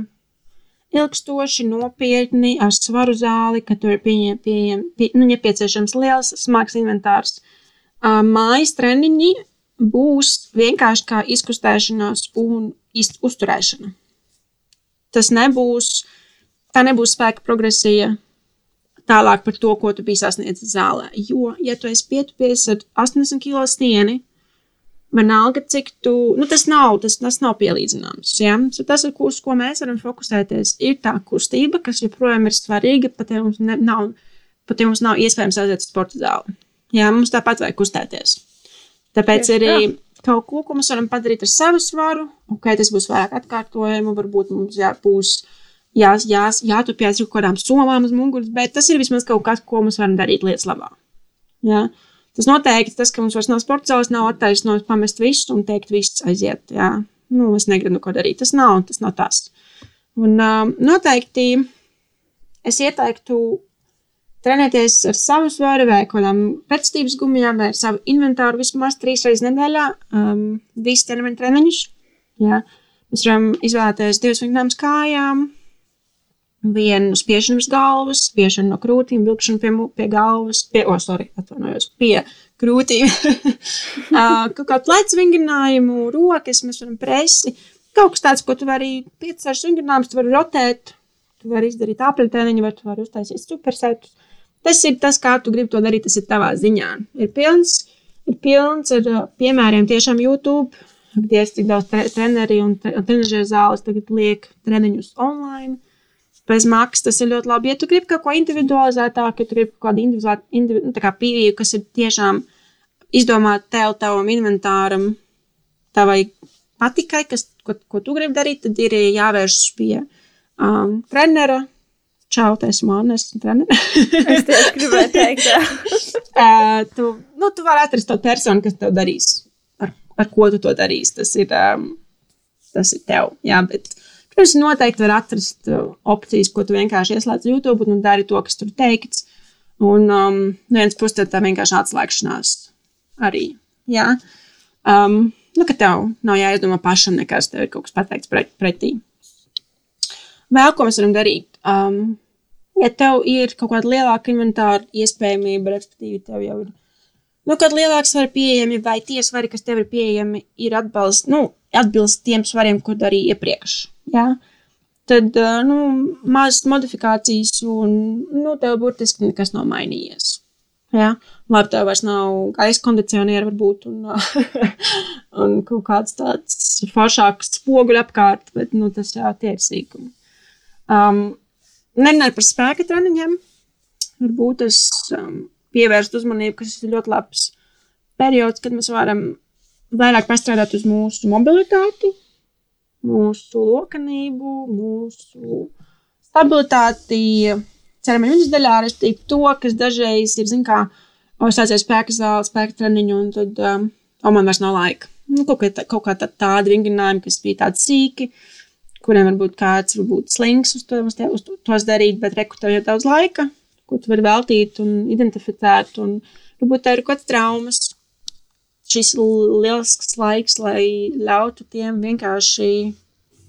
ilgstoši, nopietni, ar svaru zāli, ka tur ir pieņem, pieņem, pie, nu, nepieciešams liels smags inventārs, uh, mājas treniņi būs vienkārši kā izkustēšanās un uzturēšana. Tas nebūs tā nebūs spēka progresija tālāk par to, ko tu biji sasniedzis zālē. Jo, ja tu esi pietupies ar 80 kg stieni, vienalga, cik tu, nu, tas nav, tas, tas nav pielīdzināms. Ja? So tas, uz ko mēs varam fokusēties, ir tā kustība, kas joprojām ir svarīga, pat ja mums ne, nav, pat ja mums nav iespējams aiziet uz sporta zāli. Jā, mums tāpat vajag kustēties. Tāpēc Tieši arī tā. kaut ko, ko mēs varam padarīt ar savu svaru, ok, tas būs vairāk atkārtojumu, varbūt mums jābūs. Jā, jā, jā, jātupjas kaut kādām somām uz muguras, bet tas ir vismaz kaut kas, ko mums varam darīt lietas labā. Jā. Tas noteikti tas, ka mums vairs nav sporta zāles, nav attaisnojums pamest visu un teikt, viss aiziet. Jā. Nu, es negribu neko darīt. Tas nav, tas nav tas. Un um, noteikti es ieteiktu trenēties ar savu svaru vai kādām pretstības gumijām vai ar savu inventāru vismaz trīs reizes nedēļā, um, divas termiņu treniņus. Jā. Mēs varam izvēlēties divas vingrinājumus kājām, vienu spiešanu uz galvas, spiešanu no krūtīm, vilkšanu pie, pie galvas, pie, oh, sorry, atvainojos, pie krūtīm, *laughs* kaut kā plecu vingrinājumu, rokas, mēs varam presi, kaut kas tāds, ko tu vari, 5-6 vingrinājumus, tu vari rotēt, tu vari izdarīt apļutēniņu, vai tu vari uztaisīt supersetus. Tas ir tas, kā tu gribi to darīt, tas ir tavā ziņā. Ir pilns, ir pilns ar piemēriem tiešām YouTube, Dievs, cik daudz treneri un trenežera zāles tagad liek treniņus online bez maksas. Tas ir ļoti labi. Ja tu gribi kaut ko individualizētāku, ja tu gribi kaut kādu individuālu nu, kā pieeju, kas ir tiešām izdomāta tev, tavam inventāram, tavai patikai, kas, ko, ko tu gribi darīt, tad ir jāvēršas pie um, trenera. Čau, tas ir Mārcis, treneris. *laughs* es tieši gribēju teikt, ka *laughs* tu, nu, tu vari atrast to personu, kas tev darīs, ar, ar ko tu to darīsi. Tas ir, um, tas ir tev. Jā, bet Jūs noteikti varat atrast opcijas, ko tu vienkārši ieslēdz YouTube un dari to, kas tur teikts. Un um, viens puses tā vienkārši atslēgšanās arī. Jā. Um, nu, ka tev nav jāizdomā pašam nekas, tev ir kaut kas pateikts pret, pretī. vēl ko mēs varam darīt? Um, ja tev ir kaut kāda lielāka inventāra iespējamība, respektīvi, tev jau ir nu, kad lielāks var pieejami vai tie svari, kas tev ir pieejami, ir atbalst, nu, atbilst tiem svariem, ko darīja iepriekš. Ja? Tad, nu, mazas modifikācijas un, nu, tev burtiski nekas nav mainījies. Ja? Labi, tev vairs nav gaisa kondicionieri varbūt un, *laughs* un kaut kāds tāds foršāks spoguļu apkārt, bet, nu, tas jā, tie ir sīkumi. Um, Nerunāju par spēka treniņiem. Varbūt es um, pievērst uzmanību, kas ir ļoti labs periods, kad mēs varam vairāk pastrādāt uz mūsu mobilitāti, mūsu lokanību, mūsu stabilitāti, ķermeņa daļā, respektīvi to, kas dažreiz ir, zin kā, uzsācies spēka zāle, spēka treniņu, un tad, um, o, man vairs nav laika. Nu, kaut kā, tā, kaut kā tā, tādi vingrinājumi, kas bija tādi sīki, kuriem varbūt kāds varbūt slings uz, to, uz, te, uz tos darīt, bet rekrutē jau daudz laika, ko tu vari veltīt un identificēt. Un, varbūt tā ir kaut kāds traumas. Šis lielisks laiks, lai ļautu tiem vienkārši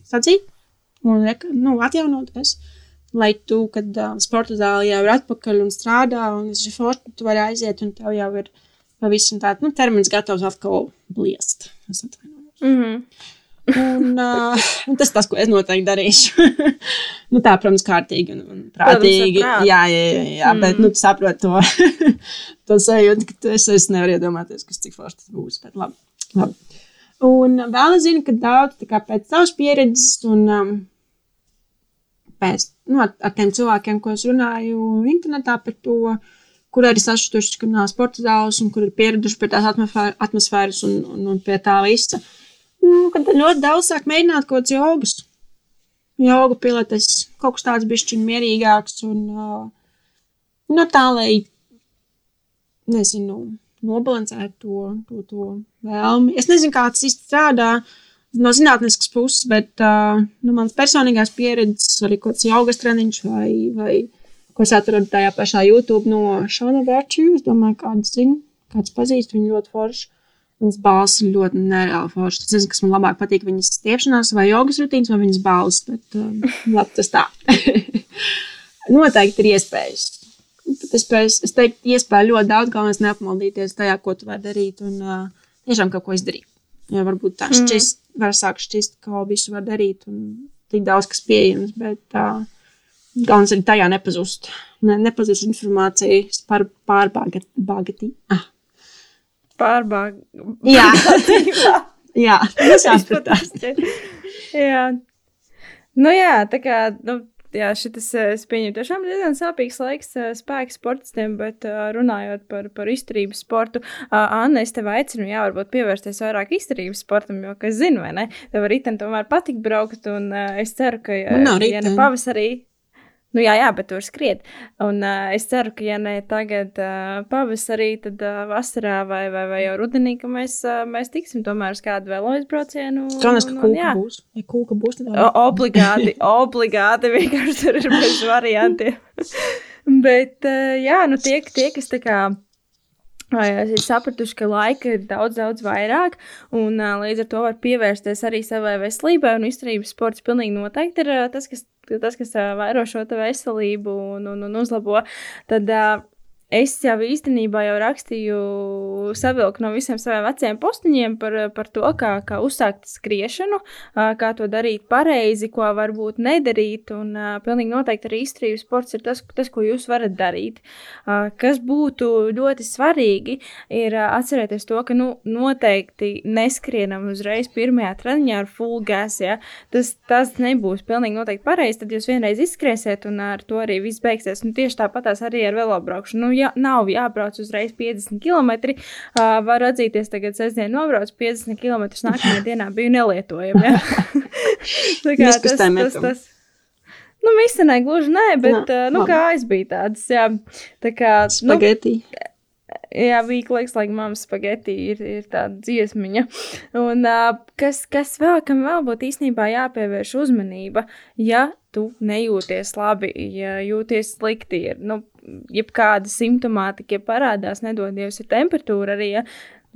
sadzīt un nu, atjaunoties. Lai tu, kad uh, sporta zāle jau ir atpakaļ un strādā, un es forši, tu vari aiziet, un tev jau ir pavisam tāds nu, termins gatavs atkal bliest. Es atvainojos. Mm -hmm. Un, uh, *laughs* un tas tas, ko es noteikti darīšu. *laughs* nu, tā, protams, kārtīgi un, un prātīgi. Protams, jā, jā, jā, jā mm. bet nu, tu saproti to, *laughs* to sajūtu, ka esi, es nevaru iedomāties, kas cik forši tas būs. Bet labi. labi. Un vēl es zinu, ka daudz kā, pēc savas pieredzes un um, pēc, nu, ar, ar tiem cilvēkiem, ko es runāju internetā par to, kur arī sašutuši, ka nav sporta zāles un kur ir pieraduši pie tās atmosfēras un, un, un pie tā visa. Uh, Nu, kad ļoti daudz sāk mēģināt kaut kādas jogas. Joga pilates, kaut kas tāds bišķiņ mierīgāks un uh, nu, tā, lai, nezinu, nobalansētu to, to, to vēlmi. Es nezinu, kā tas īsti strādā no zinātniskas puses, bet uh, nu, mans personīgās pieredzes, arī kaut kāds jogas treniņš vai, vai ko es atradu tajā pašā YouTube no Šona Vērču, es domāju, kāds zina, kāds pazīst viņu ļoti forši. Viņas balss ir ļoti nereāli forša. Es nezinu, kas man labāk patīk. Viņas stiepšanās vai jogas rutīnas vai viņas balss. Bet um, *laughs* labi, tas tā. *laughs* Noteikti ir iespējas. Es, spēju, es teiktu, iespēja ļoti daudz, galvenais neapmaldīties tajā, ko tu vari darīt un uh, tiešām kaut ko izdarīt. Jo varbūt tā mhm. šķist, mm. var sākt šķist, ka visu var darīt un tik daudz kas pieejams, bet uh, galvenais ir tajā nepazust. Ne, nepazust informācijas par pārbāgatī. Ah pārbāga. Jā, *laughs* jā tas jāspratās. jā. Nu jā, tā kā, nu, jā, šis, es pieņemu, tiešām diezgan sāpīgs laiks spēka sportistiem, bet runājot par, par izturības sportu, Anna, es tev aicinu, jā, varbūt pievērsties vairāk izturības sportam, jo, kas zinu, vai ne, tev riten tomēr patīk braukt, un es ceru, ka, ja, ja ne pavasarī, Nu, jā, jā, bet tur skriet. Un uh, es ceru, ka, ja ne tagad uh, pavasarī, tad uh, vasarā vai, vai, vai jau rudenī, ka mēs, uh, mēs tiksim tomēr uz kādu vēl aizbraucienu. Skanas, ka kūka būs. Ja kūka būs, tad o, obligāti, *laughs* obligāti vienkārši tur ir bez variantiem. *laughs* bet, uh, jā, nu tie, tie kas tā kā ir sapratuši, ka laika ir daudz, daudz vairāk, un līdz ar to var pievērsties arī savai veselībai. Un izturības sports pilnīgi noteikti ir tas, kas, tas, kas vairo šo veselību un, un, un uzlabo. Tad, Es jau īstenībā jau rakstīju, savilku no visiem saviem veciem postiņiem par, par to, kā, kā uzsākt skriešanu, kā to darīt pareizi, ko varbūt nedarīt. Un pilnīgi noteikti arī izturības sports ir tas, tas, ko jūs varat darīt. Kas būtu ļoti svarīgi, ir atcerēties to, ka nu, noteikti neskrienam uzreiz pirmajā treniņā ar full gas. Ja? Tas, tas nebūs pilnīgi noteikti pareizi. Tad jūs vienreiz izskriesiet un ar to arī viss beigsies. Nu, tieši tāpatās arī ar velobraukšanu. Nu, jā, nav jābrauc uzreiz 50 km. Uh, var atzīties, tagad sestdien nobraucu 50 km. Nākamajā dienā biju nelietojama. Ja? *laughs* tas, tas, tas, tas, Nu, visi negluži nē, bet, nā, nu, kā es biju tāds, jā, tā kā. Spageti. Nu, Jā, bija liekas, like mammas spaghetti ir, ir tāda dziesmiņa. Un uh, kas, kas vēl, kam vēl būtu īstenībā jāpievērš uzmanība, ja tu nejūties labi, ja jūties slikti, ir, nu, jebkāda simptomātika, ja parādās, nedodies, ir temperatūra arī, ja,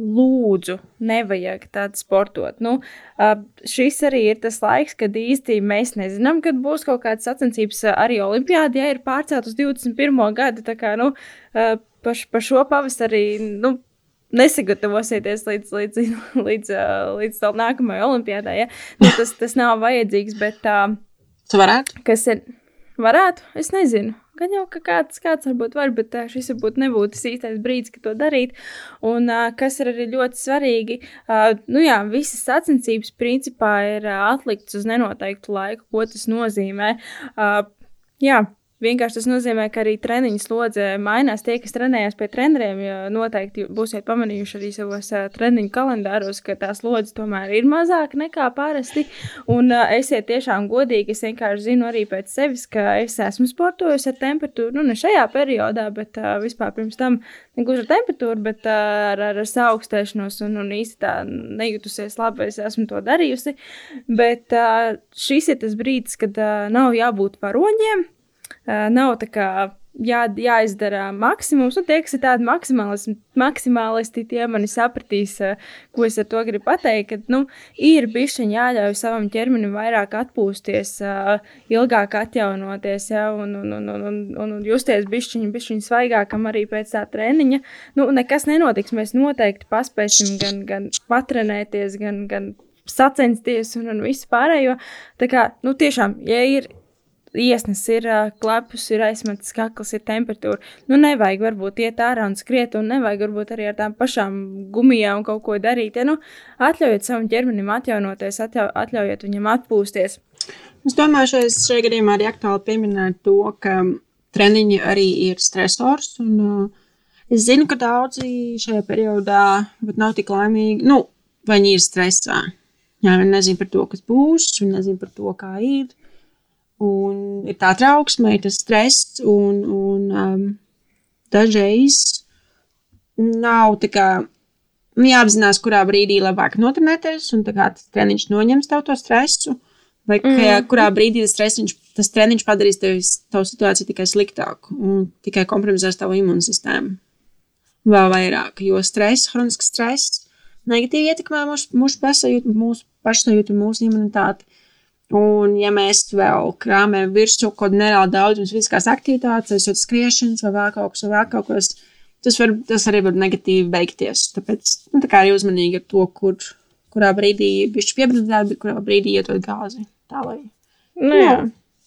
lūdzu, nevajag tādu sportot. Nu, šis arī ir tas laiks, kad īsti mēs nezinām, kad būs kaut kādas sacensības arī Olimpijādē, ja ir pārcelt uz 21. gadu. Tā kā nu, par, par šo pavasarī. Nu, Nesagatavosieties līdz, līdz, *laughs* līdz, līdz nākamajai olimpiādai. Ja? Nu, tas, tas nav vajadzīgs, bet. Uh, tu varētu? Kas ir? Varētu? Es nezinu. Gan jau, ka kāds, kāds varbūt var, bet šis varbūt nebūtu tas īstais brīdis, kad to darīt. Un kas ir arī ļoti svarīgi, nu jā, visas sacensības principā ir atliktas uz nenoteiktu laiku, ko tas nozīmē. Jā, Vienkārši tas nozīmē, ka arī treniņu slodze mainās. Tie, kas trenējas pie treneriem, noteikti būsiet pamanījuši arī savos treniņu kalendāros, ka tās slodzes tomēr ir mazāk nekā parasti. Un esiet tiešām godīgi. Es vienkārši zinu arī pēc sevis, ka es esmu sportojusi ar temperatūru, nu ne šajā periodā, bet uh, vispār pirms tam negluži ar temperatūru, bet uh, ar, ar saaugstēšanos un, un īsti tā nejutusies labi, es esmu to darījusi. Bet uh, šis ir tas brīdis, kad uh, nav jābūt varoņiem nav tā kā jā, jāizdara maksimums. Un tie, kas ir tādi maksimālisti, maksimālisti, tie mani sapratīs, ko es ar to gribu pateikt. Ka, nu, ir bišķiņ jāļauj savam ķermenim vairāk atpūsties, ilgāk atjaunoties, ja, un, un, un, un, un, un justies bišķiņ, bišķiņ svaigākam arī pēc tā treniņa. Nu, nekas nenotiks, mēs noteikti paspēsim gan, gan patrenēties, gan, gan sacensties un, un visu pārējo. Tā kā, nu, tiešām, ja ir iesnas ir klepus, ir aizmetis kakls, ir temperatūra. Nu, nevajag varbūt iet ārā un skriet, un nevajag varbūt arī ar tām pašām gumijām kaut ko darīt. Ja, nu, atļaujiet savam ķermenim atjaunoties, atļau, atļaujiet viņam atpūsties. Es domāju, šajā, šajā gadījumā arī aktuāli pieminēt to, ka treniņi arī ir stresors. Un, uh, es zinu, ka daudzi šajā periodā nav tik laimīgi, nu, viņi ir stresā. Jā, viņi nezina par to, kas būs, viņi nezina par to, kā ir. Un ir tā trauksme, ir tas stress, un, un um, dažreiz nav tā kā nu, jāapzinās, kurā brīdī labāk notrenēties, un tā kā tas treniņš noņems tev to stresu, vai mm. -hmm. kurā brīdī tas, stresiņš, tas treniņš padarīs tevis, tavu situāciju tikai sliktāku un tikai kompromitēs tavu imūnsistēmu vēl vairāk, jo stress, hronisks stress negatīvi ietekmē mūsu, mūsu pašsajūtu, mūsu pašsajūtu, mūsu imunitāti. Un, ja mēs vēl krāpējam virsū kaut kādu nereāli daudz fiziskās aktivitātes, vai skriešanas, vai vēl kaut kas, vai vēl kaut kas, tas, var, tas arī var negatīvi beigties. Tāpēc nu, tā kā arī uzmanīgi ar to, kur, kurā brīdī viņš piebrīdināt, bet kurā brīdī ietot gāzi. Tā lai. Nu, jā. Jā.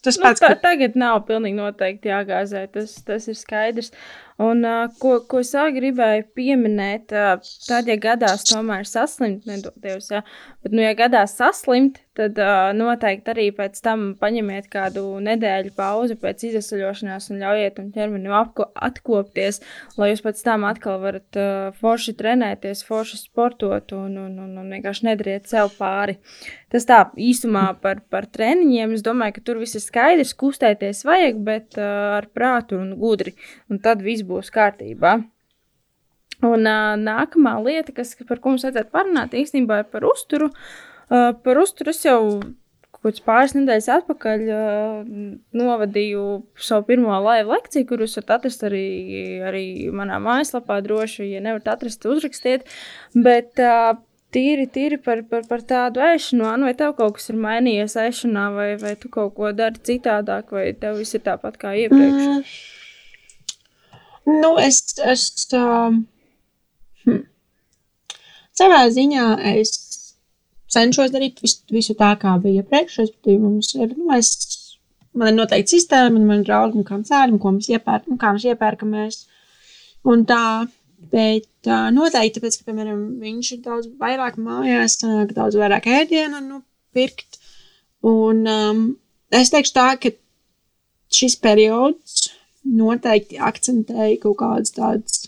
Tas nu, pats, nu, tā, ka... Tagad nav pilnīgi noteikti jāgāzē, tas, tas ir skaidrs. Un, uh, ko, ko es vēl gribēju pieminēt, uh, tad, ja gadās tomēr saslimt, nedodies, ja, bet, nu, ja gadās saslimt, tad uh, noteikti arī pēc tam paņemiet kādu nedēļu pauzi pēc izasaļošanās un ļaujiet tam ķermenim apko, atkopties, lai jūs pēc tam atkal varat uh, forši trenēties, forši sportot un, un, un, un vienkārši nedariet sev pāri. Tas tā īsumā par, par treniņiem. Es domāju, ka tur viss ir skaidrs, kustēties vajag, bet uh, ar prātu un gudri. Un tad viss būs kārtībā. Un uh, nākamā lieta, kas, par ko mums vajadzētu parunāt, īstenībā ir par uzturu. Uh, par uzturu es jau kaut pāris nedēļas atpakaļ uh, novadīju savu pirmo laivu lekciju, kur jūs varat atrast arī, arī manā mājaslapā. Droši, ja nevarat atrast, uzrakstiet. Bet uh, tīri, tīri par, par, par tādu ēšanu, vai tev kaut kas ir mainījies ēšanā, vai, vai tu kaut ko dari citādāk, vai tev viss ir tāpat kā iepriekš? Mm. Nu, es, es um, hm. savā ziņā es cenšos darīt visu, visu tā, kā bija iepriekš. Mums ir, nu, es, man ir noteikti sistēma, un man ir draugi, kā cēlim, ko mēs iepērkam, kā mēs iepērkamies. Un tā, bet uh, noteikti, tāpēc, ka, piemēram, viņš ir daudz vairāk mājās, daudz vairāk ēdienu, nu, pirkt. Un um, es teikšu tā, ka šis periods noteikti akcentēja kaut kādas tādas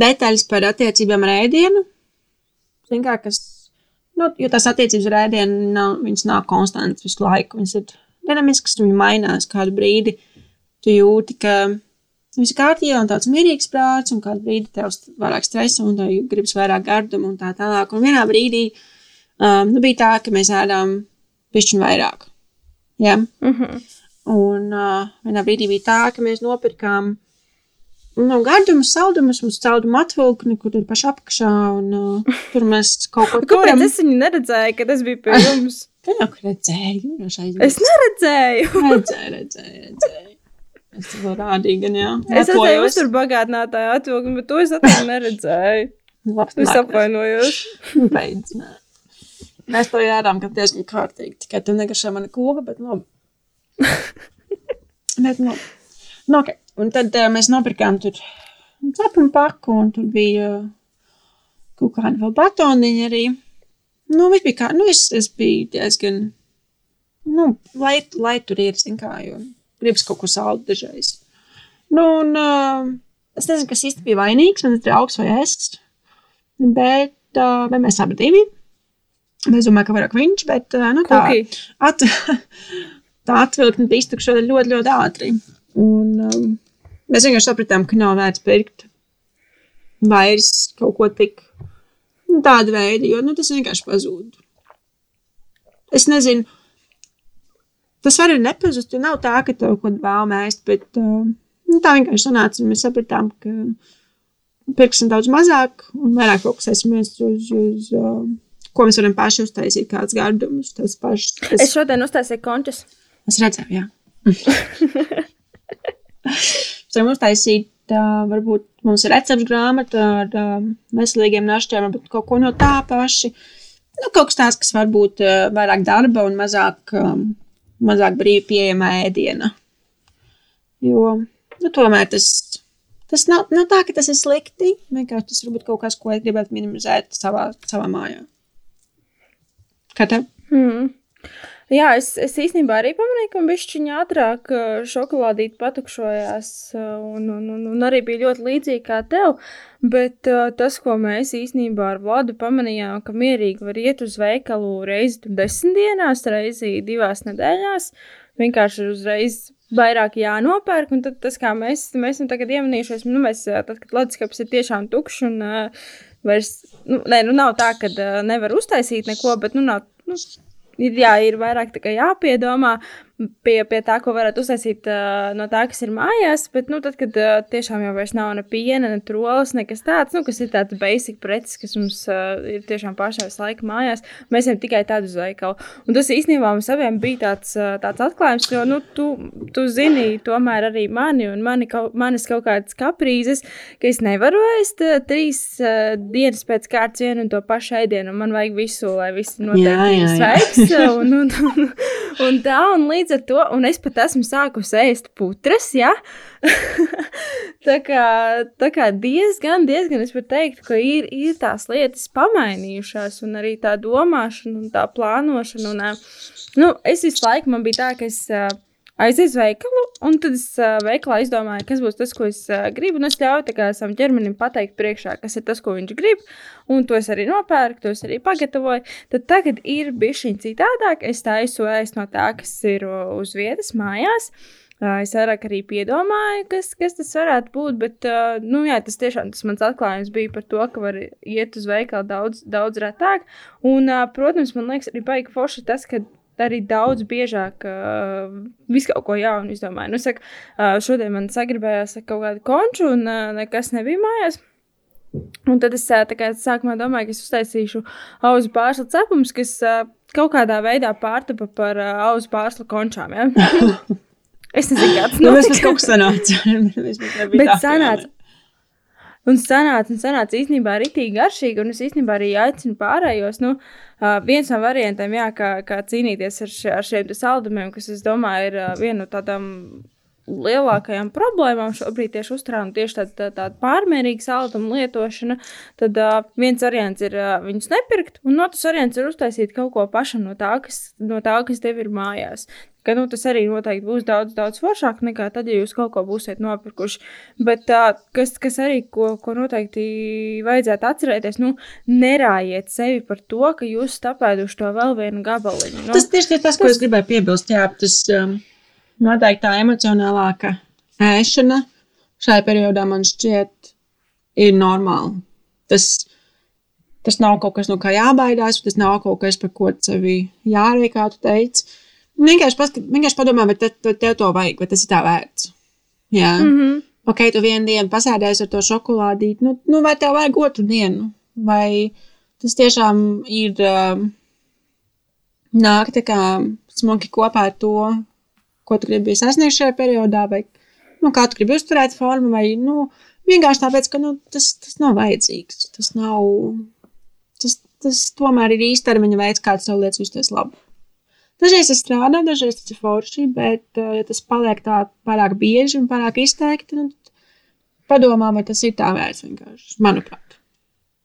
detaļas par attiecībām ar ēdienu. Kā, kas, nu, jo tās attiecības ar ēdienu nav, nav konstantas visu laiku. Viņas ir dinamiskas, viņas mainās kādu brīdi. Tu jūti, ka viss ir kārtībā un tāds mierīgs prāts, un kādu brīdi tev vairāk stresa un tev gribas vairāk gardumu un tā tālāk. Un vienā brīdī um, nu, bija tā, ka mēs ēdām pišķiņu vairāk. Ja? Mm -hmm. Un uh, vienā brīdī bija tā, ka mēs nopirkām nu, gardumus, saldumus, mums saldumu atvilkni, kur ir pašā apakšā, un uh, tur mēs kaut ko *laughs* Kāpēc turam. es viņu neredzēju, kad es biju pie jums? *laughs* Kā jau redzēju, jau šeit Es neredzēju. *laughs* redzēju, redzēju, redzēju. Es tev rādīju, gan jā. Es redzēju, jūs tur bagātinātāju atvilkni, bet to es atkal neredzēju. Labs Es apvainojos. Beidz, nē. Mēs to jādām, ka diezgan kārtīgi. Tikai tu negaršā mana koka, bet labi. *laughs* bet, nu, nu, ok. Un tad uh, mēs nopirkām tur cepumu paku, un tur bija uh, kaut kādi vēl batoniņi arī. Nu, viss bija kā, nu, es, es biju diezgan, nu, lai, lai tur ir, zin kā, jo gribas kaut ko saldu dažreiz. Nu, un uh, es nezinu, kas īsti bija vainīgs, man ir draugs vai es, bet uh, vai mēs abi divi. Es domāju, ka vairāk viņš, bet uh, nu, tā, Kuki. at, *laughs* tā atvilkne bija iztukšota ļoti, ļoti ātri. Un um, mēs vienkārši sapratām, ka nav vērts pirkt vairs kaut ko tik nu, tādu veidu, jo nu, tas vienkārši pazūd. Es nezinu, tas var arī nepazust, jo nav tā, ka tev kaut ko vēl mēst, bet uh, nu, tā vienkārši sanāca, mēs sapratām, ka pirksim daudz mazāk un vairāk fokusēsimies uz, uz uh, ko mēs varam paši uztaisīt, kāds gardums, tas pašs. Es Tas, šodien uztaisīju končus. Es redzēju, jā. *laughs* Mēs varam uztaisīt, uh, varbūt mums ir recepts grāmata ar uh, veselīgiem našķiem, varbūt kaut ko no tā paši. Nu, kaut kas tāds, kas varbūt uh, vairāk darba un mazāk, um, mazāk brīvi pieejama ēdiena. Jo, nu, tomēr tas, tas nav, nav tā, ka tas ir slikti. Vienkārši tas varbūt kaut kas, ko es gribētu minimizēt savā, savā mājā. Kā tev? Hmm. Jā, es, es īstenībā arī pamanīju, ka bišķiņa ātrāk ā, šokolādīte patukšojās, ā, un, un, un, un arī bija ļoti līdzīgi kā tev, bet ā, tas, ko mēs īstenībā ar Vladu pamanījām, ka mierīgi var iet uz veikalu reizi desmit dienās, reizi divās nedēļās, vienkārši uzreiz vairāk jānopērk, un tas, kā mēs, mēs esam tagad iemanījušies, nu, mēs, tad, kad leduskapis ir tiešām tukšs un uh, vairs, nu, nē, nu, nav tā, ka uh, nevar uztaisīt neko, bet, nu, nav, nu, ir, jā, ir vairāk jāpiedomā pie, pie tā, ko varat uztaisīt uh, no tā, kas ir mājās. Bet, nu, tad, kad uh, tiešām jau vairs nav ne piena, ne trolas, nekas tāds, nu, kas ir tāds basic preces, kas mums uh, ir tiešām pašā laika mājās, mēs ejam tikai tādu uz veikalu. Un tas īstenībā mums abiem bija tāds, uh, tāds atklājums, jo, nu, tu, tu zini tomēr arī mani un mani kaut, manis kaut kādas kaprīzes, ka es nevaru ēst uh, trīs uh, dienas pēc kārtas vienu un to pašu ēdienu, man vajag visu, lai viss jā. sveiks. Un, un, un, un tā, un līdz ar to, un es pat esmu sākusi ēst putras, ja? *laughs* tā, kā, tā kā diezgan, diezgan es varu teikt, ka ir, ir tās lietas pamainījušās, un arī tā domāšana un tā plānošana. Un, nu, es visu laiku man bija tā, ka es aizēju uz veikalu, un tad es ā, veikalā izdomāju, kas būs tas, ko es ā, gribu, un es ļauju savam ķermenim pateikt priekšā, kas ir tas, ko viņš grib, un to es arī nopērku, to es arī pagatavoju. Tad tagad ir bišķiņ citādāk, es taisu ēst no tā, kas ir uz vietas mājās. Ā, Es vairāk arī piedomāju, kas, kas tas varētu būt, bet, ā, nu, jā, tas tiešām tas mans atklājums bija par to, ka var iet uz veikalu daudz, daudz retāk. Un, ā, protams, man liekas, arī baigi forši tas, ka arī daudz biežāk uh, visu kaut ko jaunu izdomāju. Nu, saka, uh, šodien man sagribējās kaut kādu konču, un uh, nekas nebija mājās. Un tad es kā sākumā domāju, ka es uztaisīšu auzu pārslu cepumus, kas ā, kaut kādā veidā pārtapa par ā, auzu pārslu končām. Ja? *laughs* es nezinu, kāds Nu, notika. mēs kaut kas sanāca. *laughs* Bet tā, sanāca. Un sanāca, un sanāca īstenībā rītīgi garšīgi, un es īstenībā arī aicinu pārējos. Nu, uh, viens no variantiem, jā, kā, kā cīnīties ar, še, ar šiem saldumiem, kas, es domāju, ir uh, viena no tādām lielākajām problēmām šobrīd tieši uzturā un tieši tāda, tā, tāda pārmērīga salduma lietošana, tad uh, viens variants ir uh, viņus nepirkt, un otrs variants ir uztaisīt kaut ko pašam no tā, kas, no tā, kas tev ir mājās. Ka, nu, tas arī noteikti būs daudz, daudz foršāk nekā tad, ja jūs kaut ko būsiet nopirkuši. Bet uh, kas, kas arī, ko, ko noteikti vajadzētu atcerēties, nu, nerājiet sevi par to, ka jūs tapēduši to vēl vienu gabaliņu. Nu, Tas tieši tas, ko es gribēju piebilst. Jā, tas um, noteikti tā emocionālāka ēšana šajā periodā man šķiet ir normāla. Tas, tas nav kaut kas, no kā jābaidās, tas nav kaut kas, par ko sevi jārēk, kā tu teici. Vienkārši, paskat, vienkārši padomā, vai te, te, tev to vajag, vai tas ir tā vērts. Jā. Mm mm -hmm. ok, tu vienu dienu pasēdēsi ar to šokolādīti, nu, nu vai tev vajag otru dienu? Vai tas tiešām ir um, nāk tā kā smuki kopā ar to, ko tu gribi sasniegt šajā periodā, vai nu, kā tu gribi uzturēt formu, vai nu, vienkārši tāpēc, ka nu, tas, tas nav vajadzīgs. Tas nav, tas, tas tomēr ir īstermiņa veids, kā tu sev lietas justies labi. Dažreiz tas strādā, dažreiz tas ir forši, bet, uh, ja tas paliek tā pārāk bieži un pārāk izteikti, nu, padomā, vai tas ir tā vērts vienkārši, manuprāt.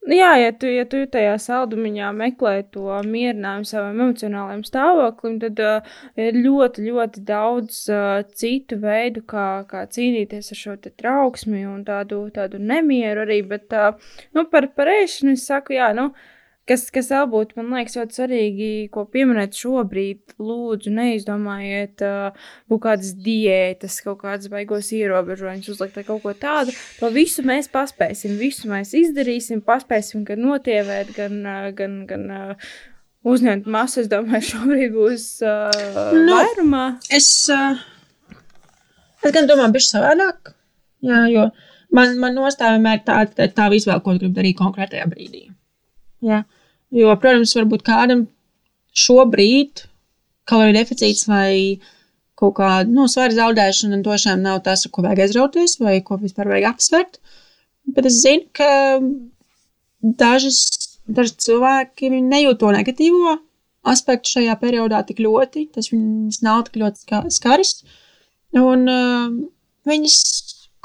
Nu jā, ja tu, ja tu tajā saldumiņā meklē to mierinājumu savam emocionālajam stāvoklim, tad uh, ir ļoti, ļoti daudz uh, citu veidu, kā, kā cīnīties ar šo trauksmi un tādu, tādu nemieru arī. Bet uh, nu, par, par ēšanu es saku, jā, nu, uh, Kas, kas vēl būtu, man liekas, ļoti svarīgi, ko pieminēt šobrīd, lūdzu, neizdomājiet uh, kaut kādas diētas, kaut kādas baigos ierobežojumus, uzlikt kaut ko tādu. To visu mēs paspēsim, visu mēs izdarīsim, paspēsim gan notievēt, gan, gan, gan uh, uzņemt masu. Es domāju, šobrīd būs uh, nu, vairumā. Es, uh, es gan domāju, bišķi savādāk, jā, jo man, man nostāja vienmēr tā, tā, tā visu vēl, ko gribu darīt konkrētajā brīdī. Jā. Jo, protams, varbūt kādam šobrīd kaloriju deficīts vai kaut kāda nu, svara zaudēšana tiešām nav tas, ko vajag aizrauties vai ko vispār vajag apsvērt. Bet es zinu, ka dažas, daži cilvēki nejūt to negatīvo aspektu šajā periodā tik ļoti. Tas viņus nav tik ļoti skaris. Un uh, viņas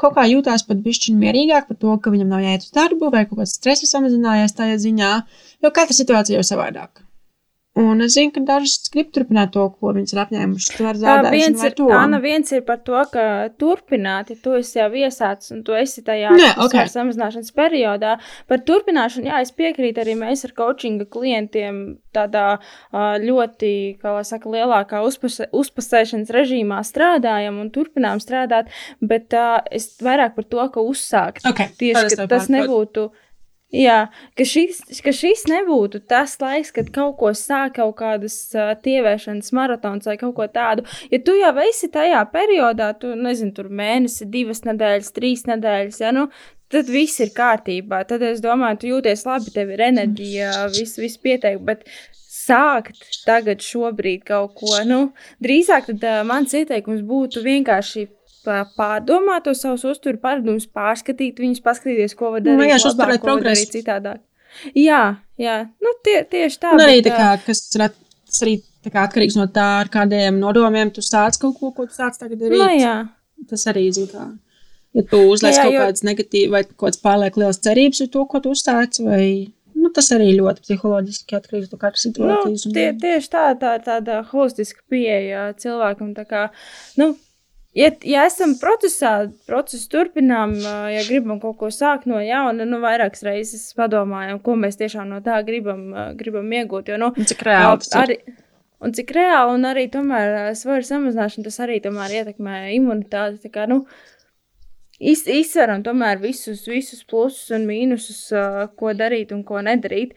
kaut kā jūtās pat bišķiņ mierīgāk par to, ka viņam nav jāiet uz darbu vai kaut kāds stresa samazinājies tajā ziņā, jo katra situācija jau savādāka. Un es zinu, ka dažas grib turpināt to, ko viņas ir apņēmušas. Tur var viens ir, to. Anna, viens ir par to, ka turpināt, ja tu esi jau iesācis un tu esi tajā Nē, okay. samazināšanas periodā. Par turpināšanu, jā, es piekrītu arī mēs ar coachinga klientiem tādā ļoti, kā lai saka, lielākā uzpuse, uzpusēšanas režīmā strādājam un turpinām strādāt, bet uh, es vairāk par to, ka uzsākt. Okay. Tieši, ka tas nebūtu. Pat Jā, ka šis, ka šis nebūtu tas laiks, kad kaut ko sāk, kaut kādas uh, tievēšanas maratons vai kaut ko tādu. Ja tu jau esi tajā periodā, tu nezini, tur mēnesi, divas nedēļas, trīs nedēļas, ja, nu, tad viss ir kārtībā. Tad es domāju, tu jūties labi, tev ir enerģija, viss, viss pieteikti. Bet sākt tagad, šobrīd kaut ko, nu, drīzāk tad uh, mans ieteikums būtu vienkārši pārdomāt to savus uzturu paradumus, pārskatīt viņus, paskatīties, ko var darīt. Nu, jā, uzturēt progresu citādāk. Jā, jā, nu, tie, tieši tā. Un arī bet, tā kā, kas ir arī tā kā atkarīgs no tā, ar kādiem nodomiem tu sāc kaut ko, ko tu sāc tagad darīt. Nu, jā. Tas arī, zin kā, ja tu uzliec kaut jo... kādas negatīvas vai kaut kādas pārliek lielas cerības uz to, ko tu uzstāc, vai nu, tas arī ļoti psiholoģiski atkarīgs no katras situācijas. Nu, tie, tieši tā, tā tāda holistiska pieeja cilvēkam. Tā kā, nu, Ja, ja esam procesā, procesu turpinām, ja gribam kaut ko sākt no jauna, nu, vairākas reizes padomājam, ko mēs tiešām no tā gribam, gribam iegūt. Jo, nu, cik reāli arī, un cik reāli, un arī tomēr svara samazināšana, tas arī tomēr ietekmē imunitāti. Tā kā, nu, iz, izsveram tomēr visus, visus plusus un mīnusus, ko darīt un ko nedarīt.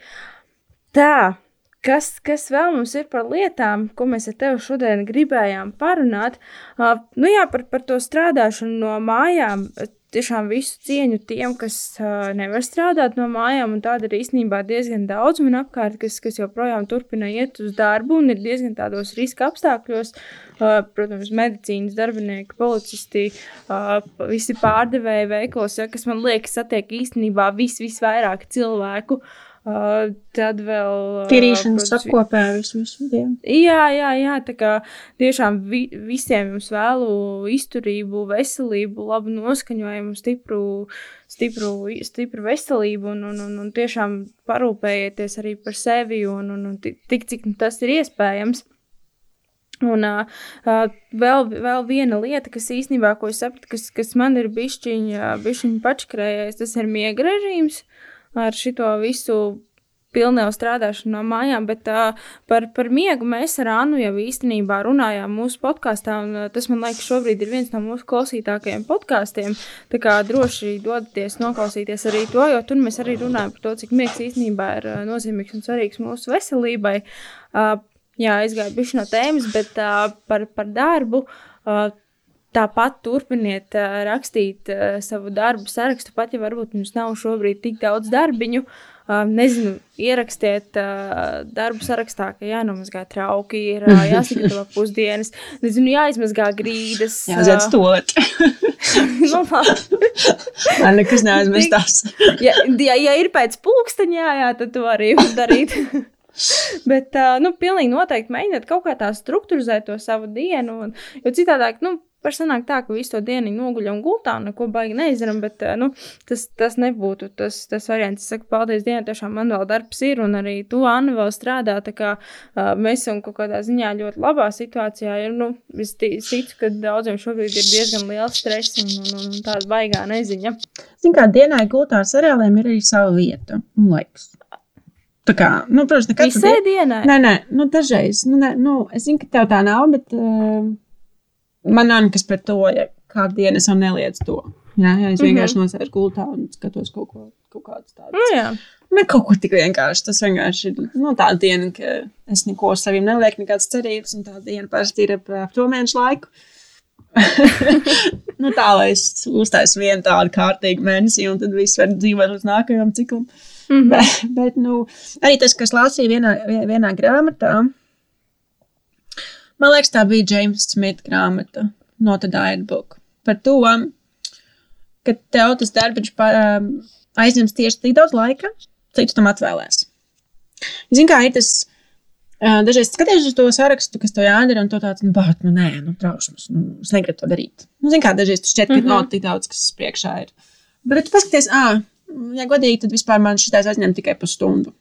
Tā. Kas, kas vēl mums ir par lietām, ko mēs ar tevi šodien gribējām parunāt? Uh, nu jā, par, par to strādāšanu no mājām. Tiešām visu cieņu tiem, kas uh, nevar strādāt no mājām, un tāda ir īstenībā diezgan daudz man apkārt, kas, kas joprojām turpina iet uz darbu un ir diezgan tādos riska apstākļos. Uh, protams, medicīnas darbinieki, policisti, uh, visi pārdevēji veiklos, ja, kas man liekas, satiek īstenībā vis, visvairāk cilvēku. Uh, Uh, tad vēl. Tīrīšanas uh, apkopē visu, visu dienu. Jā, jā, jā, tā kā tiešām vi, visiem jums vēlu izturību, veselību, labu noskaņojumu, stipru, stipru, stipru veselību un, un, un, un tiešām parūpējieties arī par sevi un, un, un tik, cik tas ir iespējams. Un uh, vēl, vēl viena lieta, kas īstenībā, ko es sapratu, kas, kas man ir bišķiņa, bišķiņa pačkrējais, tas ir miega režīms. Uh, ar šito visu pilnēju strādāšanu no mājām, bet uh, par, par miegu mēs ar Annu jau īstenībā runājām mūsu podkāstā, tas man liekas šobrīd ir viens no mūsu klausītākajiem podkāstiem. Tā kā droši dodaties noklausīties arī to, jo tur mēs arī runājam par to, cik miegs īstenībā ir nozīmīgs un svarīgs mūsu veselībai. Uh, jā, aizgāju bišķi no tēmas, bet uh, par, par darbu. Uh, Tāpat turpiniet uh, rakstīt uh, savu darbu sarakstu, pat ja varbūt jums nav šobrīd tik daudz darbiņu. Uh, nezinu, ierakstiet uh, darbu sarakstā, ka jānomazgā trauki, ir uh, *laughs* jāsagatavo pusdienas, nezinu, jāizmazgā grīdas. Jāaiziet stolēt. *laughs* nu, Man nekas neaizmestās. ja, ja, ja ir pēc pulksteņa, jā, jā, tad to arī var darīt. *laughs* Bet, uh, nu, pilnīgi noteikti mēģiniet kaut kā tā struktūrizēt to savu dienu. Un, jo citādāk, nu, var sanākt tā, ka visu to dienu noguļam gultā neko baigi neizdarām, bet uh, nu, tas, tas nebūtu tas, tas variants. Es saku, paldies Dienai, tiešām man vēl darbs ir, un arī tu, Anna, vēl strādā. Tā kā uh, mēs esam kaut kādā ziņā ļoti labā situācijā. Ir, nu, es ticu, ka daudziem šobrīd ir diezgan liels stress un, un, un, un tāda baigā neziņa. Ziniet, kā dienā gultā ar seriāliem ir arī sava vieta un laiks. Tā kā, nu, protams, nekad Visai dienai? Nē, nē, nu, dažreiz. Nu, nē, nu, es zinu, ka tev tā nav, bet uh, man nav nekas pret to, ja kādu dienu es jau neliedzu to. Jā, jā es vienkārši mm -hmm. nosēžu gultā un skatos kaut, ko, kaut kādas tādas. Nu, jā. Ne kaut ko tik vienkārši. Tas vienkārši ir nu, tā diena, ka es neko saviem nelieku, nekādas cerības, un tā diena parasti ir ap to mēnešu laiku. *laughs* nu, tā lai es uztaisu vienu tādu kārtīgu mēnesi, un tad viss var dzīvot līdz nākamajam ciklam. Mm -hmm. *laughs* bet, bet nu, arī tas, kas lasīja vienā, vienā grāmatā, man liekas, tā bija James Smith grāmata, Not a Diet Book. Par to, ka tev tas darbs um, aizņems tieši tik daudz laika, cik tu tam atvēlēsi. Zini, kā ir tas. Uh, dažreiz skaties uz to sarakstu, kas tev jādara, un tu tāds, nu, bāt, nu, nē, nu, trausmas, nu, es negribu to darīt. Nu, zini, kā dažreiz tu šķiet, ka mm -hmm. nav tik daudz, kas priekšā ir. Bet, tu paskaties, ah, ja godīgi, tad vispār man šis aizņem tikai pusstundu.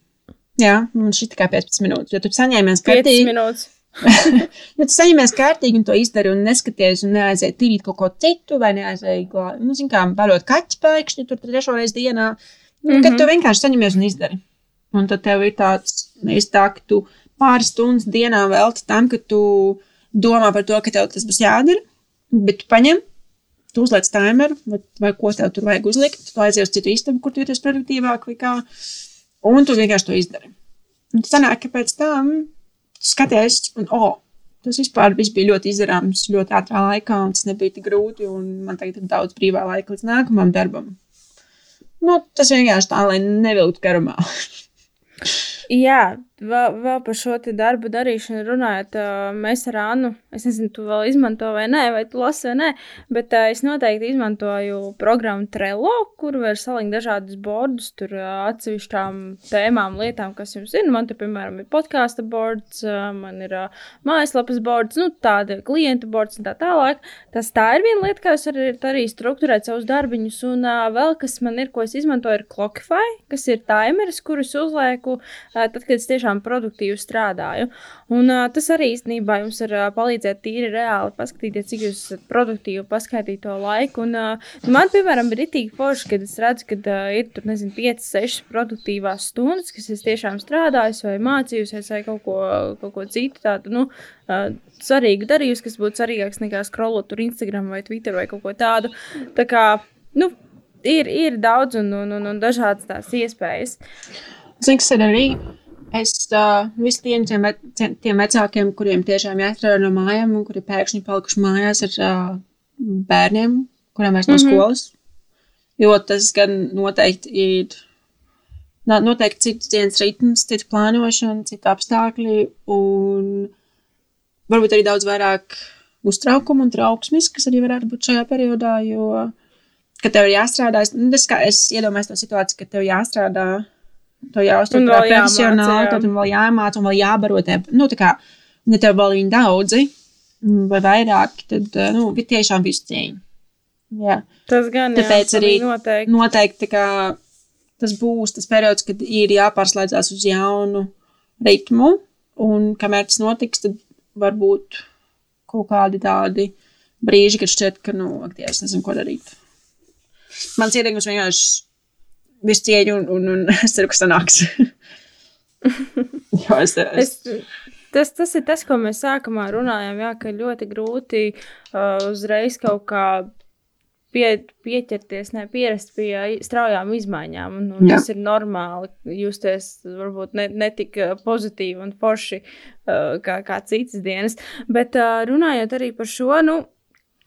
Jā, man šī tikai 15 minūtes, jo tu saņēmies kārtīgi. 5 minūtes. Ja *laughs* tu saņemies kārtīgi un to izdari un neskaties un neaizēji tīrīt kaut ko citu, vai neaizēji, nu, zin kā, barot kaķis pēkšņi tur trešo reizi dienā, mm -hmm. kad tu vienkārši saņemies un izdari. Un tad tev ir tāds, nevis tā, ka tu pāris stundas dienā velti tam, ka tu domā par to, ka tev tas būs jādara, bet tu paņem, tu uzliec timeru, vai, vai ko tev tur vajag uzlikt, tu aizies uz citu istabu, kur tu jūties produktīvāk vai kā, un tu vienkārši to izdari. Un tas sanāk, ka pēc tam skaties, un oh, tas vispār bija ļoti izdarāms ļoti ātrā laikā, un tas nebija tik grūti, man tagad ir daudz brīvā laika līdz nākamajam darbam. Nu, tas vienkārši tā, lai nevilktu garumā. Jā, vēl, vēl par šo darbu darīšanu runājot, mēs ar Annu, es nezinu, tu vēl izmanto vai nē, vai tu lasi vai nē, bet es noteikti izmantoju programmu Trello, kur var salikt dažādus bordus, tur atsevišķām tēmām, lietām, kas jums ir. Man te, piemēram, ir podkāstu bords, man ir mājaslapas bords, nu, tāda klienta bords un tā tālāk. Tas tā ir viena lieta, kā es varu arī strukturēt savus darbiņus, un vēl kas man ir, ko es izmantoju, ir Clockify, kas ir timeris, kurus uzlieku tad, kad es tiešām produktīvi strādāju. Un uh, tas arī īstenībā jums var uh, palīdzēt tīri reāli paskatīties, cik jūs esat produktīvi, paskaidrot to laiku. Un, uh, man, piemēram, ir itīgi forši, kad es redzu, ka uh, ir tur, nezinu, 5, 6 produktīvās stundas, kas es tiešām strādāju, vai mācījusies, vai kaut ko, kaut ko citu tādu. Nu, uh, svarīgu darījusi, kas būtu svarīgāks nekā scrollot tur Instagram vai Twitter vai kaut ko tādu. Tā kā, nu, ir, ir daudz un, un, un, un dažādas tās iespējas. Zinu, kas ir arī. Es uh, visiem tiem, tiem vecākiem, kuriem tiešām jāstrādā no mājām, un kuri pēkšņi palikuši mājās ar uh, bērniem, kuriem vairs nav mm -hmm. skolas. Jo tas gan noteikti ir noteikti cits dienas ritms, cita plānošana, cita apstākļi, un varbūt arī daudz vairāk uztraukuma un trauksmes, kas arī varētu būt šajā periodā, jo, kad tev ir jāstrādā, es, nu, es, es iedomājos to situāciju, ka tev jāstrādā To jāuztur profesionāli, tad vēl jāmāca un vēl jābaro te. Nu, tā kā, ja tev vēl viņi daudzi vai vairāk, tad, eh, nu, ir tiešām visu cieņu. Jā. Tas gan Tāpēc jā, arī noteikti. noteikti kā, tas būs tas periods, kad ir jāpārslēdzās uz jaunu ritmu, un kamēr tas notiks, tad varbūt kaut kādi tādi brīži, kad šķiet, ka, nu, ak, Dievs, nezinu, ko darīt. Mans ieteikums vienkārši cieņu, un, un, *laughs* sanāks. jo, es, es... Es, tas, tas ir tas, ko mēs sākumā runājām, jā, ka ļoti grūti uh, uzreiz kaut kā pie, pieķerties, ne pierast pie straujām izmaiņām. Un, un tas ir normāli justies varbūt ne, ne tik uh, pozitīvi un forši uh, kā, kā citas dienas. Bet uh, runājot arī par šo, nu,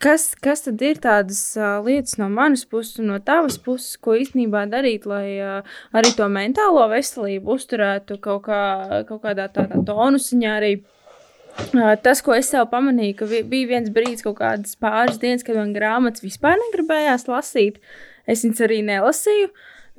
kas, kas tad ir tādas uh, lietas no manas puses un no tavas puses, ko īstenībā darīt, lai uh, arī to mentālo veselību uzturētu kaut, kā, kaut kādā tādā tonusiņā arī. Uh, tas, ko es sev pamanīju, ka bija viens brīdis, kaut kādas pāris dienas, kad man grāmatas vispār negribējās lasīt. Es viņas arī nelasīju.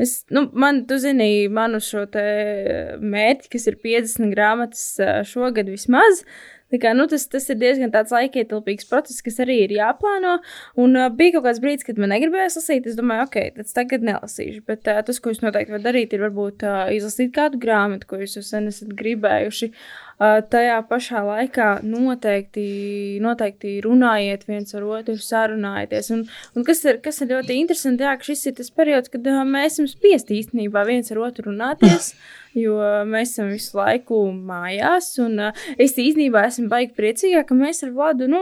Es, nu, man, tu zini, manu šo mērķi, kas ir 50 grāmatas šogad vismaz. Kā, nu, tas, tas ir diezgan laikietilpīgs process, kas arī ir jāplāno. Un uh, bija kaut kāds brīdis, kad man negribējās lasīt. Es domāju, ok, tad tagad nelasīšu. Bet uh, tas, ko jūs noteikti varat darīt, ir varbūt uh, izlasīt kādu grāmatu, ko jūs jau sen esat gribējuši. Uh, tajā pašā laikā noteikti, noteikti runājiet viens ar otru, sarunājieties. Un, un kas, ir, kas ir ļoti interesanti, jā, ka šis ir tas periods, kad mēs esam spiesti īstenībā viens ar otru runāties. *laughs* Jo mēs esam visu laiku mājās, un uh, es īstenībā esmu baigi priecīga, ka mēs ar Vladu nu,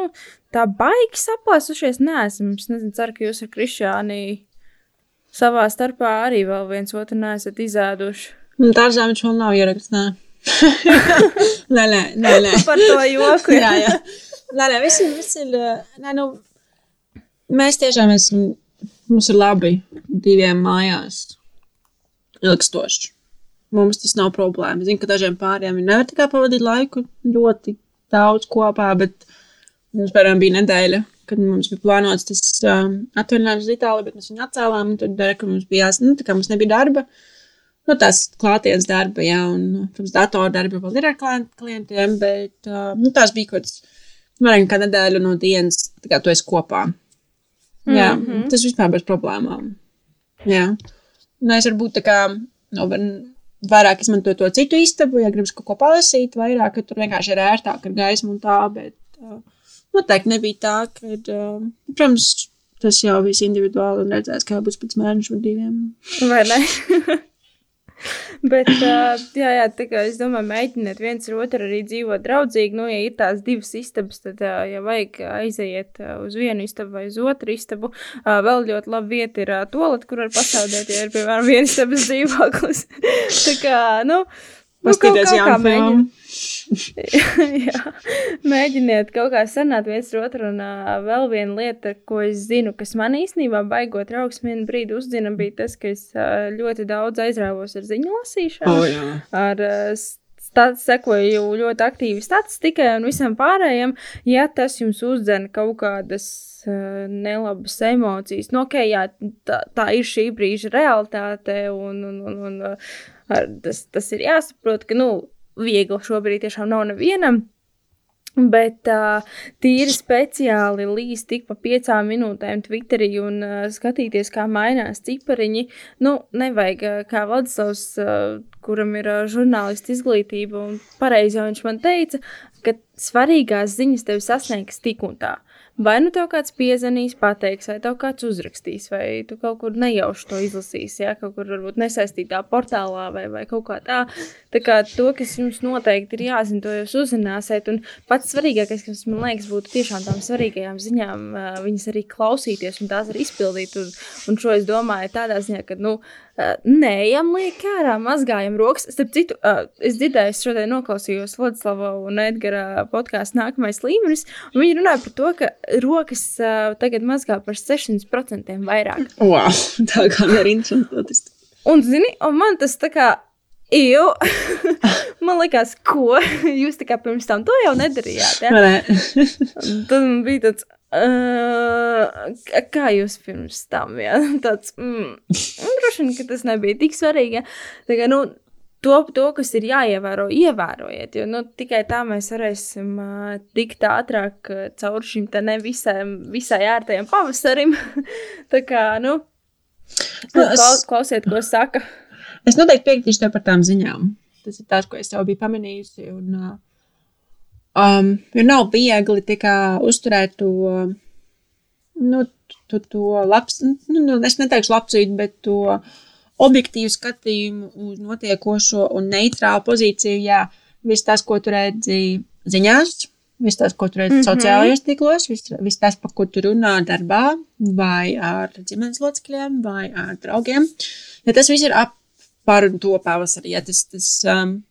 tā baigi saplāsušies. Nē. Es nezinu, ceru, ka jūs ar Krišāni savā starpā arī vēl viens otru neesat izēduši. Dārzā viņš vēl nav ierakstījis nē, nē, nē, nē. Par to joku. jā, jā. Nē, nē, viss ir, viss ir, nē, nu, mēs tiešām esam, mums ir labi diviem mājās ilgstoši. Mums tas nav problēma. Zinu, ka dažiem pāriem nevar tikai pavadīt laiku ļoti daudz kopā, bet mums, piemēram, bija nedēļa, kad mums bija plānots tas um, atvaļinājums uz Itāliju, bet mēs viņu atcēlām, un tad, ka mums bija jās, nu, tā kā mums nebija darba, uh, nu, tās klātienes darba, jā, un, nu, protams, datora darba vēl ir ar klientiem, bet uh, nu, tās bija kaut kāds, varētu kā nedēļa no dienas, tā kā tu esi kopā. Jā, mm -hmm. tas vispār bez problēmām. Jā. Un es varbūt tā kā, nu, vairāk izmantoju to citu istabu, ja gribas kaut ko palasīt, vairāk, ka tur vienkārši ir ērtāk ar gaismu un tā, bet uh, noteikti nebija tā, ka, uh, protams, tas jau viss individuāli un redzēs, kā būs pēc mēnešu vai diviem. Vai ne? *laughs* *laughs* Bet, uh, jā, jā, tā kā es domāju, mēģiniet viens ar otru arī dzīvot draudzīgi. Nu, ja ir tās divas istabas, tad, uh, ja vajag aiziet uh, uz vienu istabu vai uz otru istabu, uh, vēl ļoti laba vieta ir uh, toalet, kur var pasaudēt, ja ir, piemēram, viena istabas *laughs* dzīvoklis. tā kā, nu, nu kaut, kaut kā mēģiniet. *laughs* jā, mēģiniet kaut kā sarunāt viens ar otru. Un uh, vēl viena lieta, ko es zinu, kas man īstenībā baigot trauksmi vienu brīdi uzzina, bija tas, ka es uh, ļoti daudz aizrāvos ar ziņu lasīšanu. Oh, jā. ar, uh, Stats, sekoju ļoti aktīvi statistikai un visam pārējiem. Ja tas jums uzdzen kaut kādas nelabas emocijas, nu, ok, jā, tā, tā ir šī brīža realitāte, un, un, un, un uh, tas, tas ir jāsaprot, ka, nu, viegli šobrīd tiešām nav nevienam. Bet uh, tīri speciāli līdz tik pa piecām minūtēm Twitterī un uh, skatīties, kā mainās cipariņi. Nu, nevajag, uh, kā Vladislavs, uh, kuram ir uh, žurnālisti izglītība, un pareizi jau viņš man teica, ka svarīgās ziņas tevi sasniegs tik un tā. Vai nu tev kāds piezvanīs, pateiks, vai tev kāds uzrakstīs, vai tu kaut kur nejauši to izlasīsi, ja kaut kur varbūt nesaistītā portālā vai, vai kaut kā tā. Tā kā to, kas jums noteikti ir jāzina, to jūs uzzināsiet. Un pats svarīgākais, kas man liekas, būtu tiešām tām svarīgajām ziņām, viņas arī klausīties un tās arī izpildīt. Un, un šo es domāju tādā ziņā, ka, nu, Nē, ejam liek ārā, mazgājam rokas. Starp citu, es dzirdēju, es šodien noklausījos Vladislava un Edgara podkāstu nākamais līmenis, un viņi runāja par to, ka rokas tagad mazgā par 600% vairāk. Wow, tā kā ir interesanti. Un, zini, un man tas tā kā Iju. *laughs* Man liekas, ko jūs tā kā pirms tam to jau nedarījāt. Ja? Tad man bija tāds, Uh, kā jūs pirms tam, jā, *laughs* tāds, mm, droši vien, ka tas nebija tik svarīgi, ja? tā kā, nu, to, to, kas ir jāievēro, ievērojiet, jo, nu, tikai tā mēs varēsim uh, tikt ātrāk caur šim te ne visai, ērtajam pavasarim, *laughs* tā kā, nu, nu es, klaus, klausiet, ko saka. Es noteikti piekritīšu tev par tām ziņām, tas ir tās, ko es tev biju pamanījusi, un, uh, Um, jo nav viegli uzturēt to, nu, to, to labs, nu, nu, es neteikšu labsīt, bet to objektīvu skatījumu uz notiekošo un neitrālu pozīciju. Jā, viss tas, ko tu redzi ziņās, viss tas, ko tu redzi mm -hmm. sociālajos tīklos, viss, viss tas, par ko tu runā darbā, vai ar ģimenes locekļiem, vai ar draugiem. Ja tas viss ir ap par to pavasarī, ja tas, tas um,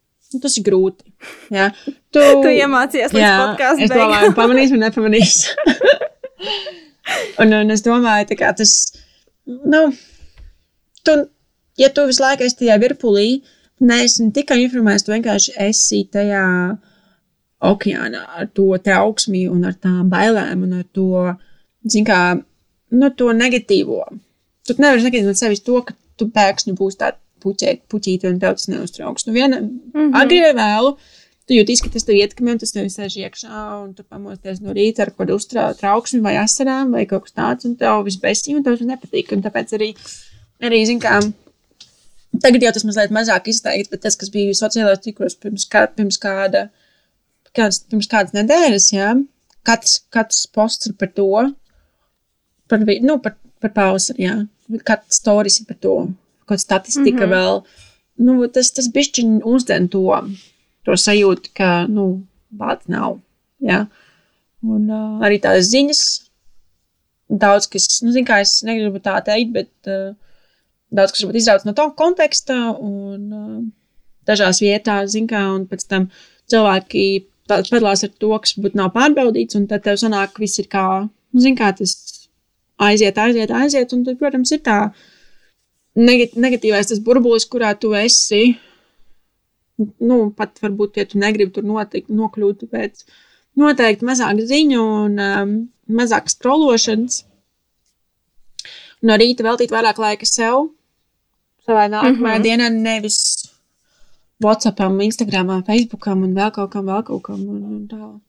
tas ir grūti. Jā. *laughs* Tu, tu iemācījies līdz podkāstam. Es domāju, pamanīs vai nepamanīs. *laughs* un, un es domāju, ka tas, nu, tu, ja tu visu laiku esi tajā virpulī, neesi ne tikai informēts, tu vienkārši esi tajā okeānā ar to trauksmi un ar tām bailēm un ar to, zin kā, nu, to negatīvo. Tu nevari negatīvi no sevis to, ka tu pēkšņi būsi tāda puķēt, tev tas neuztrauks. Nu, viena mm -hmm. agri vai vēlu, tu jūties, ka tas tev ietekmē, un tas tev sēž iekšā, un tu pamosties no rīta ar kādu uztrauksmi vai asarām vai kaut kas tāds, un tev viss besī, un tev tas nepatīk. Un tāpēc arī, arī zin kā, tagad jau tas mazliet mazāk izteikti, bet tas, kas bija sociālajos tīklos pirms, kā, pirms kāda, kāds, pirms kādas nedēļas, jā, katrs, katrs posts ir par to, par, nu, par, par pausi, jā, katrs stories ir par to kaut statistika mm -hmm. vēl. Nu, tas tas bišķiņ uzdzen to, to sajūtu, ka, nu, bāds nav. Ja? Un uh, arī tās ziņas, daudz kas, nu, zin kā es negribu tā teikt, bet uh, daudz kas varbūt izrauc no tā konteksta un uh, dažās vietās, zin kā, un pēc tam cilvēki padalās ar to, kas būtu nav pārbaudīts, un tad tev sanāk, ka viss ir kā, nu, zin kā, tas aiziet, aiziet, aiziet, un tad, protams, ir tā, uh, negatīvais tas burbulis, kurā tu esi. Nu, pat varbūt, ja tu negribi tur notikt, nokļūt pēc noteikti mazāk ziņu un um, mazāk strološanas. No rīta veltīt vairāk laika sev, savai nākamajai mm -hmm. dienai, nevis WhatsAppam, Instagramam, Facebookam un vēl kaut kam, vēl kaut kam. Un, un tā.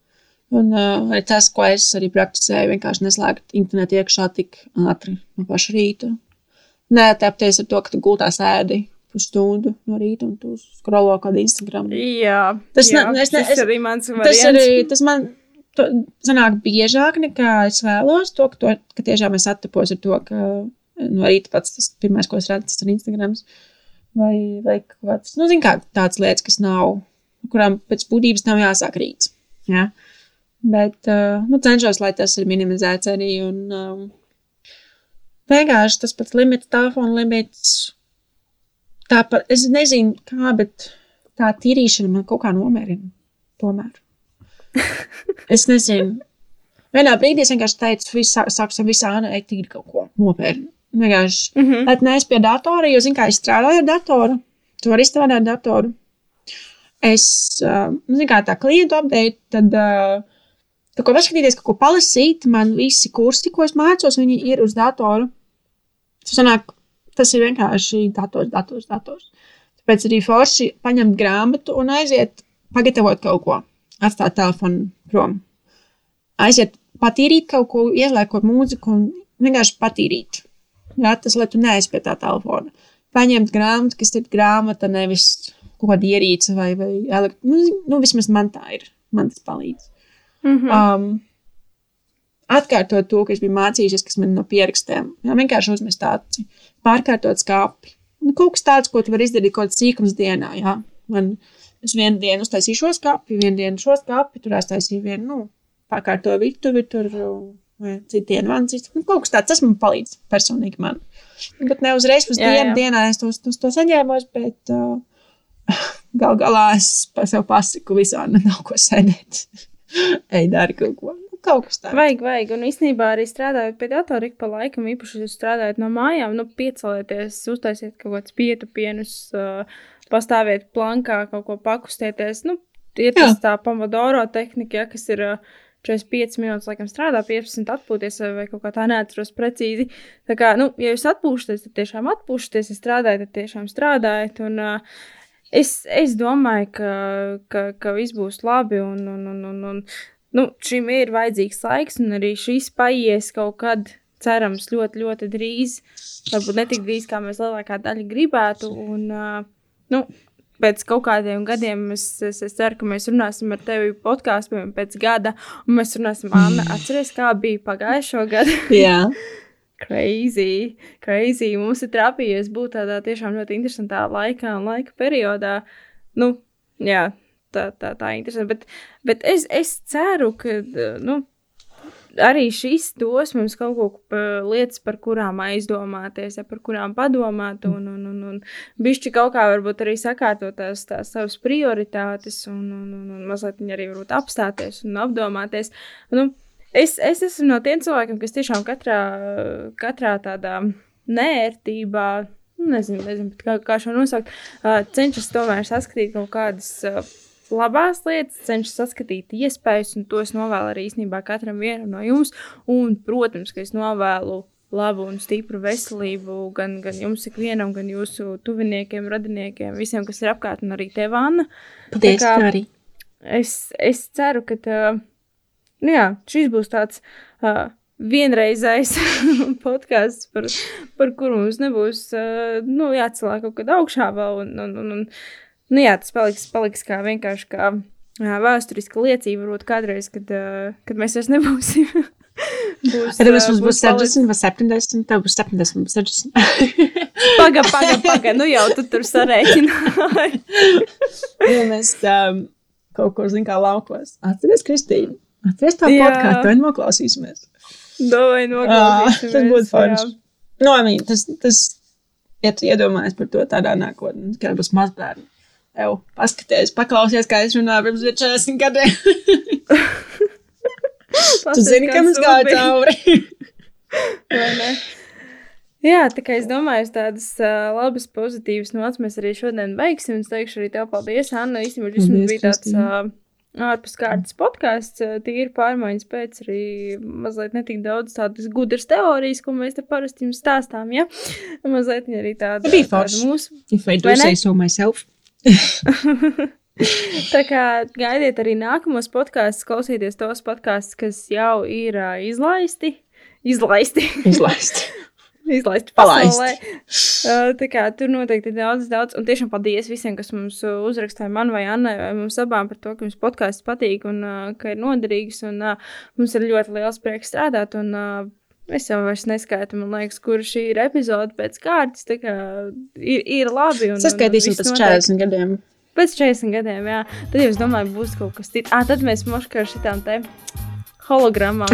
Un uh, tas, ko es arī praktizēju, vienkārši neslēgt internetu iekšā tik ātri no paša rīta neatapties ar to, ka tu gultā sēdi pusstundu no rīta un tu skrolo kādu Instagram. Jā, tas, jā, ne, es, ne, tas es, arī mans variants. Tas arī, tas man to, sanāk biežāk nekā es vēlos, to, ka, to, ka tiešām es attapos ar to, ka no rīta pats tas pirmais, ko es redzu, tas ir Instagrams. Vai, vai kāds, nu, zin kā tāds lietas, kas nav, kurām pēc būtības nav jāsāk rīts. Ja? Bet, uh, nu, cenšos, lai tas ir minimizēts arī un, um, vienkārši tas pats limits, telefona limits. Tāpat, es nezinu, kā, bet tā tīrīšana man kaut kā nomierina. Tomēr. *laughs* es nezinu. Vienā brīdī es vienkārši teicu, visi sāksim visā ānā tīri kaut ko nomierina. Vienkārši, mm -hmm. lai neesi pie datora, jo, zini, kā es strādāju ar datoru. Tu vari strādāt ar datoru. Es, uh, zinu, kā tā klientu update, tad, uh, tā ko paskatīties, ko palasīt, man visi kursi, ko es mācos, viņi ir uz datoru. Sanāk, tas ir vienkārši dators, dators, dators. Tāpēc arī forši paņemt grāmatu un aiziet, pagatavot kaut ko, atstāt telefonu prom. Aiziet, patīrīt kaut ko, ieslēgt mūziku un vienkārši patīrīt. Jā, tas, lai tu neesi pie tā telefona. Paņemt grāmatu, kas ir grāmata, nevis kaut kāda ierīce vai, vai elektrība. Nu, nu, vismaz man tā ir. Man tas palīdz. Mm -hmm. um, atkārtot to, kas bija mācījušies, kas man no pierakstiem. Jā, vienkārši uzmest aci, pārkārtot skāpi. Nu, kaut kas tāds, ko tu vari izdarīt kaut kādā sīkums dienā. Jā. Man, es vienu dienu uztaisīju šo skāpi, vienu dienu šo skāpi, tur aiztaisīju vienu, nu, pārkārtoju virtuvi, tur citiem man cits. Nu, kaut kas tāds, tas man palīdz personīgi man. Bet ne uzreiz uz dienu dienā es to, to, to saņēmos, bet uh, *laughs* gal galā es pa sev pasaku visā, nav ko sēdēt. *laughs* Ej, dari kaut ko. Kaut kas tāds. Vajag, vajag. Un īstenībā arī strādājot pie datora, ik pa laikam, īpaši jūs strādājat no mājām, nu, piecelieties, uztaisiet kaut kādus pietupienus, uh, pastāviet plankā, kaut ko pakustieties. Nu, ir tas Jā. tā pomodoro tehnika, ja, kas ir. Uh, 45 minūtes, laikam, strādā, 15 atpūties, vai kaut kā tā neatceros precīzi. Tā kā, nu, ja jūs atpūšaties, tad tiešām atpūšaties, ja strādājat, tad tiešām strādājat. Un, uh, es, es domāju, ka, ka, ka viss būs labi un, un, un, un, un nu, šim ir vajadzīgs laiks, un arī šis paies kaut kad, cerams, ļoti, ļoti drīz. Varbūt ne tik drīz, kā mēs lielākā daļa gribētu. Un, uh, nu, pēc kaut kādiem gadiem es, es, es ceru, ka mēs runāsim ar tevi podkāstā pēc gada, un mēs runāsim, Anna, atceries, kā bija pagājušo gadu. *laughs* Jā. *laughs* crazy, crazy. Mums ir trāpījies būt tādā tiešām ļoti interesantā laikā un laika periodā. Nu, jā, tā, tā, tā interesanti. Bet, bet es, es ceru, ka nu, arī šis dos mums kaut ko uh, lietas, par kurām aizdomāties, ja par kurām padomāt, un, un, un, un bišķi kaut kā varbūt arī sakārtot tās, tās savas prioritātes, un, un, un, un mazliet arī varbūt apstāties un apdomāties. Nu, es, es esmu no tiem cilvēkiem, kas tiešām katrā, katrā tādā nērtībā, nu, nezinu, nezinu kā, kā šo nosaukt, uh, cenšas tomēr saskatīt kaut kādas. Uh, labās lietas, cenšas saskatīt iespējas, un to es novēlu arī īstenībā katram no jums. Un, protams, ka es novēlu labu un stipru veselību gan, gan jums, ikvienam, gan jūsu tuviniekiem, radiniekiem, visiem, kas ir apkārt, un arī tev, Anna. Paldies, kā, arī. Es, es ceru, ka tā, nu jā, šis būs tāds. Uh, vienreizējs *laughs* podkāsts, par, par kuru mums nebūs uh, nu, jāatcelā kaut kad augšā vēl. Un, un, un, un, nu, jā, tas paliks, paliks kā vienkārši kā uh, vēsturiska liecība, varbūt kādreiz, kad, kad mēs vairs nebūsim. *laughs* būs, Tad mums būs, būs 60 vai 70, tev būs 70 vai 60. paga, paga, paga, nu jau tu tur sarēķināji. *laughs* ja mēs um, kaut kur, zin kā, laukos. Atceries, Kristīna? Atceries tā podkāstu, vai noklausīsimies? Domāju, noklausīsimies. Tas būtu forši. No, I mean, tas, tas, ja tu iedomājies par to tādā nākotnē, kad būs mazbērni. Ew, paskaties, paklausies, kā es runāju pirms 40 gadiem. *laughs* tu zini, ka mums gāja cauri. *laughs* Jā, tā kā es domāju, tādas uh, labas, pozitīvas nots mēs arī šodien beigsim. Es teikšu arī tev paldies, Anna. Īstenībā šis bija tāds. Uh, ārpus kārtas podkāsts, tīri pārmaiņas pēc arī mazliet netik daudz tādas gudras teorijas, ko mēs te parasti jums stāstām, ja? Mazliet arī tāda. Bija forši. Mūsu. If I do say so myself. *laughs* Tā kā gaidiet arī nākamos podkāstus, klausieties tos podkāstus, kas jau ir uh, izlaisti. Izlaisti. izlaisti *laughs* izlaist pasaulē. Uh, tā kā tur noteikti ir daudz, daudz. Un tiešām paldies visiem, kas mums uzrakstīja, man vai Annai, vai mums abām par to, ka jums podkāsts patīk un uh, ka ir noderīgs. Un uh, mums ir ļoti liels prieks strādāt. Un, uh, Es jau vairs neskaitu, man liekas, kur šī ir epizode pēc kārtas. Tā kā ir, ir labi. Un, Saskaitīsim pēc 40 gadiem. Pēc 40 gadiem, jā. Tad jau es domāju, būs kaut kas cits. Ah, tad mēs moškā ar šitām tēmām hologrammā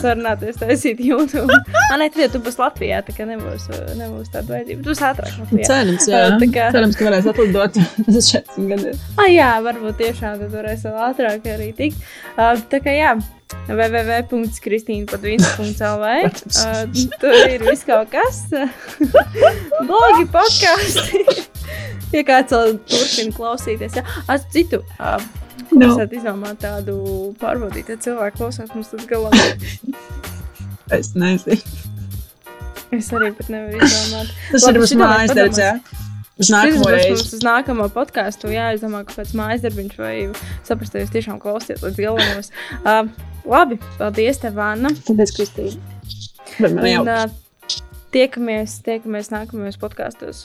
sarunāties, taisīt YouTube. Nē, tad jau tu būsi Latvijā, tā kā nebūs, nebūs tāda vajadzība. Tu būsi ātrāk. Cerams, jā. Tā kā... Cerams, ka varēs atlidot *laughs* uz šeit gadiem. Ah, jā, varbūt tiešām tad varēs vēl ātrāk arī tikt. Uh, tā kā jā. www.kristīna.lv uh, Tur ir viss kaut kas. *laughs* Blogi, podkāsti. ja kāds vēl turpina klausīties. Jā, es citu. Uh, *laughs* No. Varētu izdomāt tādu pārbaudīt, ja cilvēki klausās mums tas galā. *laughs* es nezinu. Es arī pat nevaru izdomāt. *laughs* Tas Labi, ir mums mājas darbs, jā. Uz nākamo reizi. Uz nākamo podkāstu jāizdomā kaut kāds mājas darbiņš vai saprast, ka jūs tiešām klausāties līdz galam. Uh, labi, paldies tev, Anna. Paldies, Kristīna. Un, uh, tiekamies, tiekamies nākamajos podkāstos.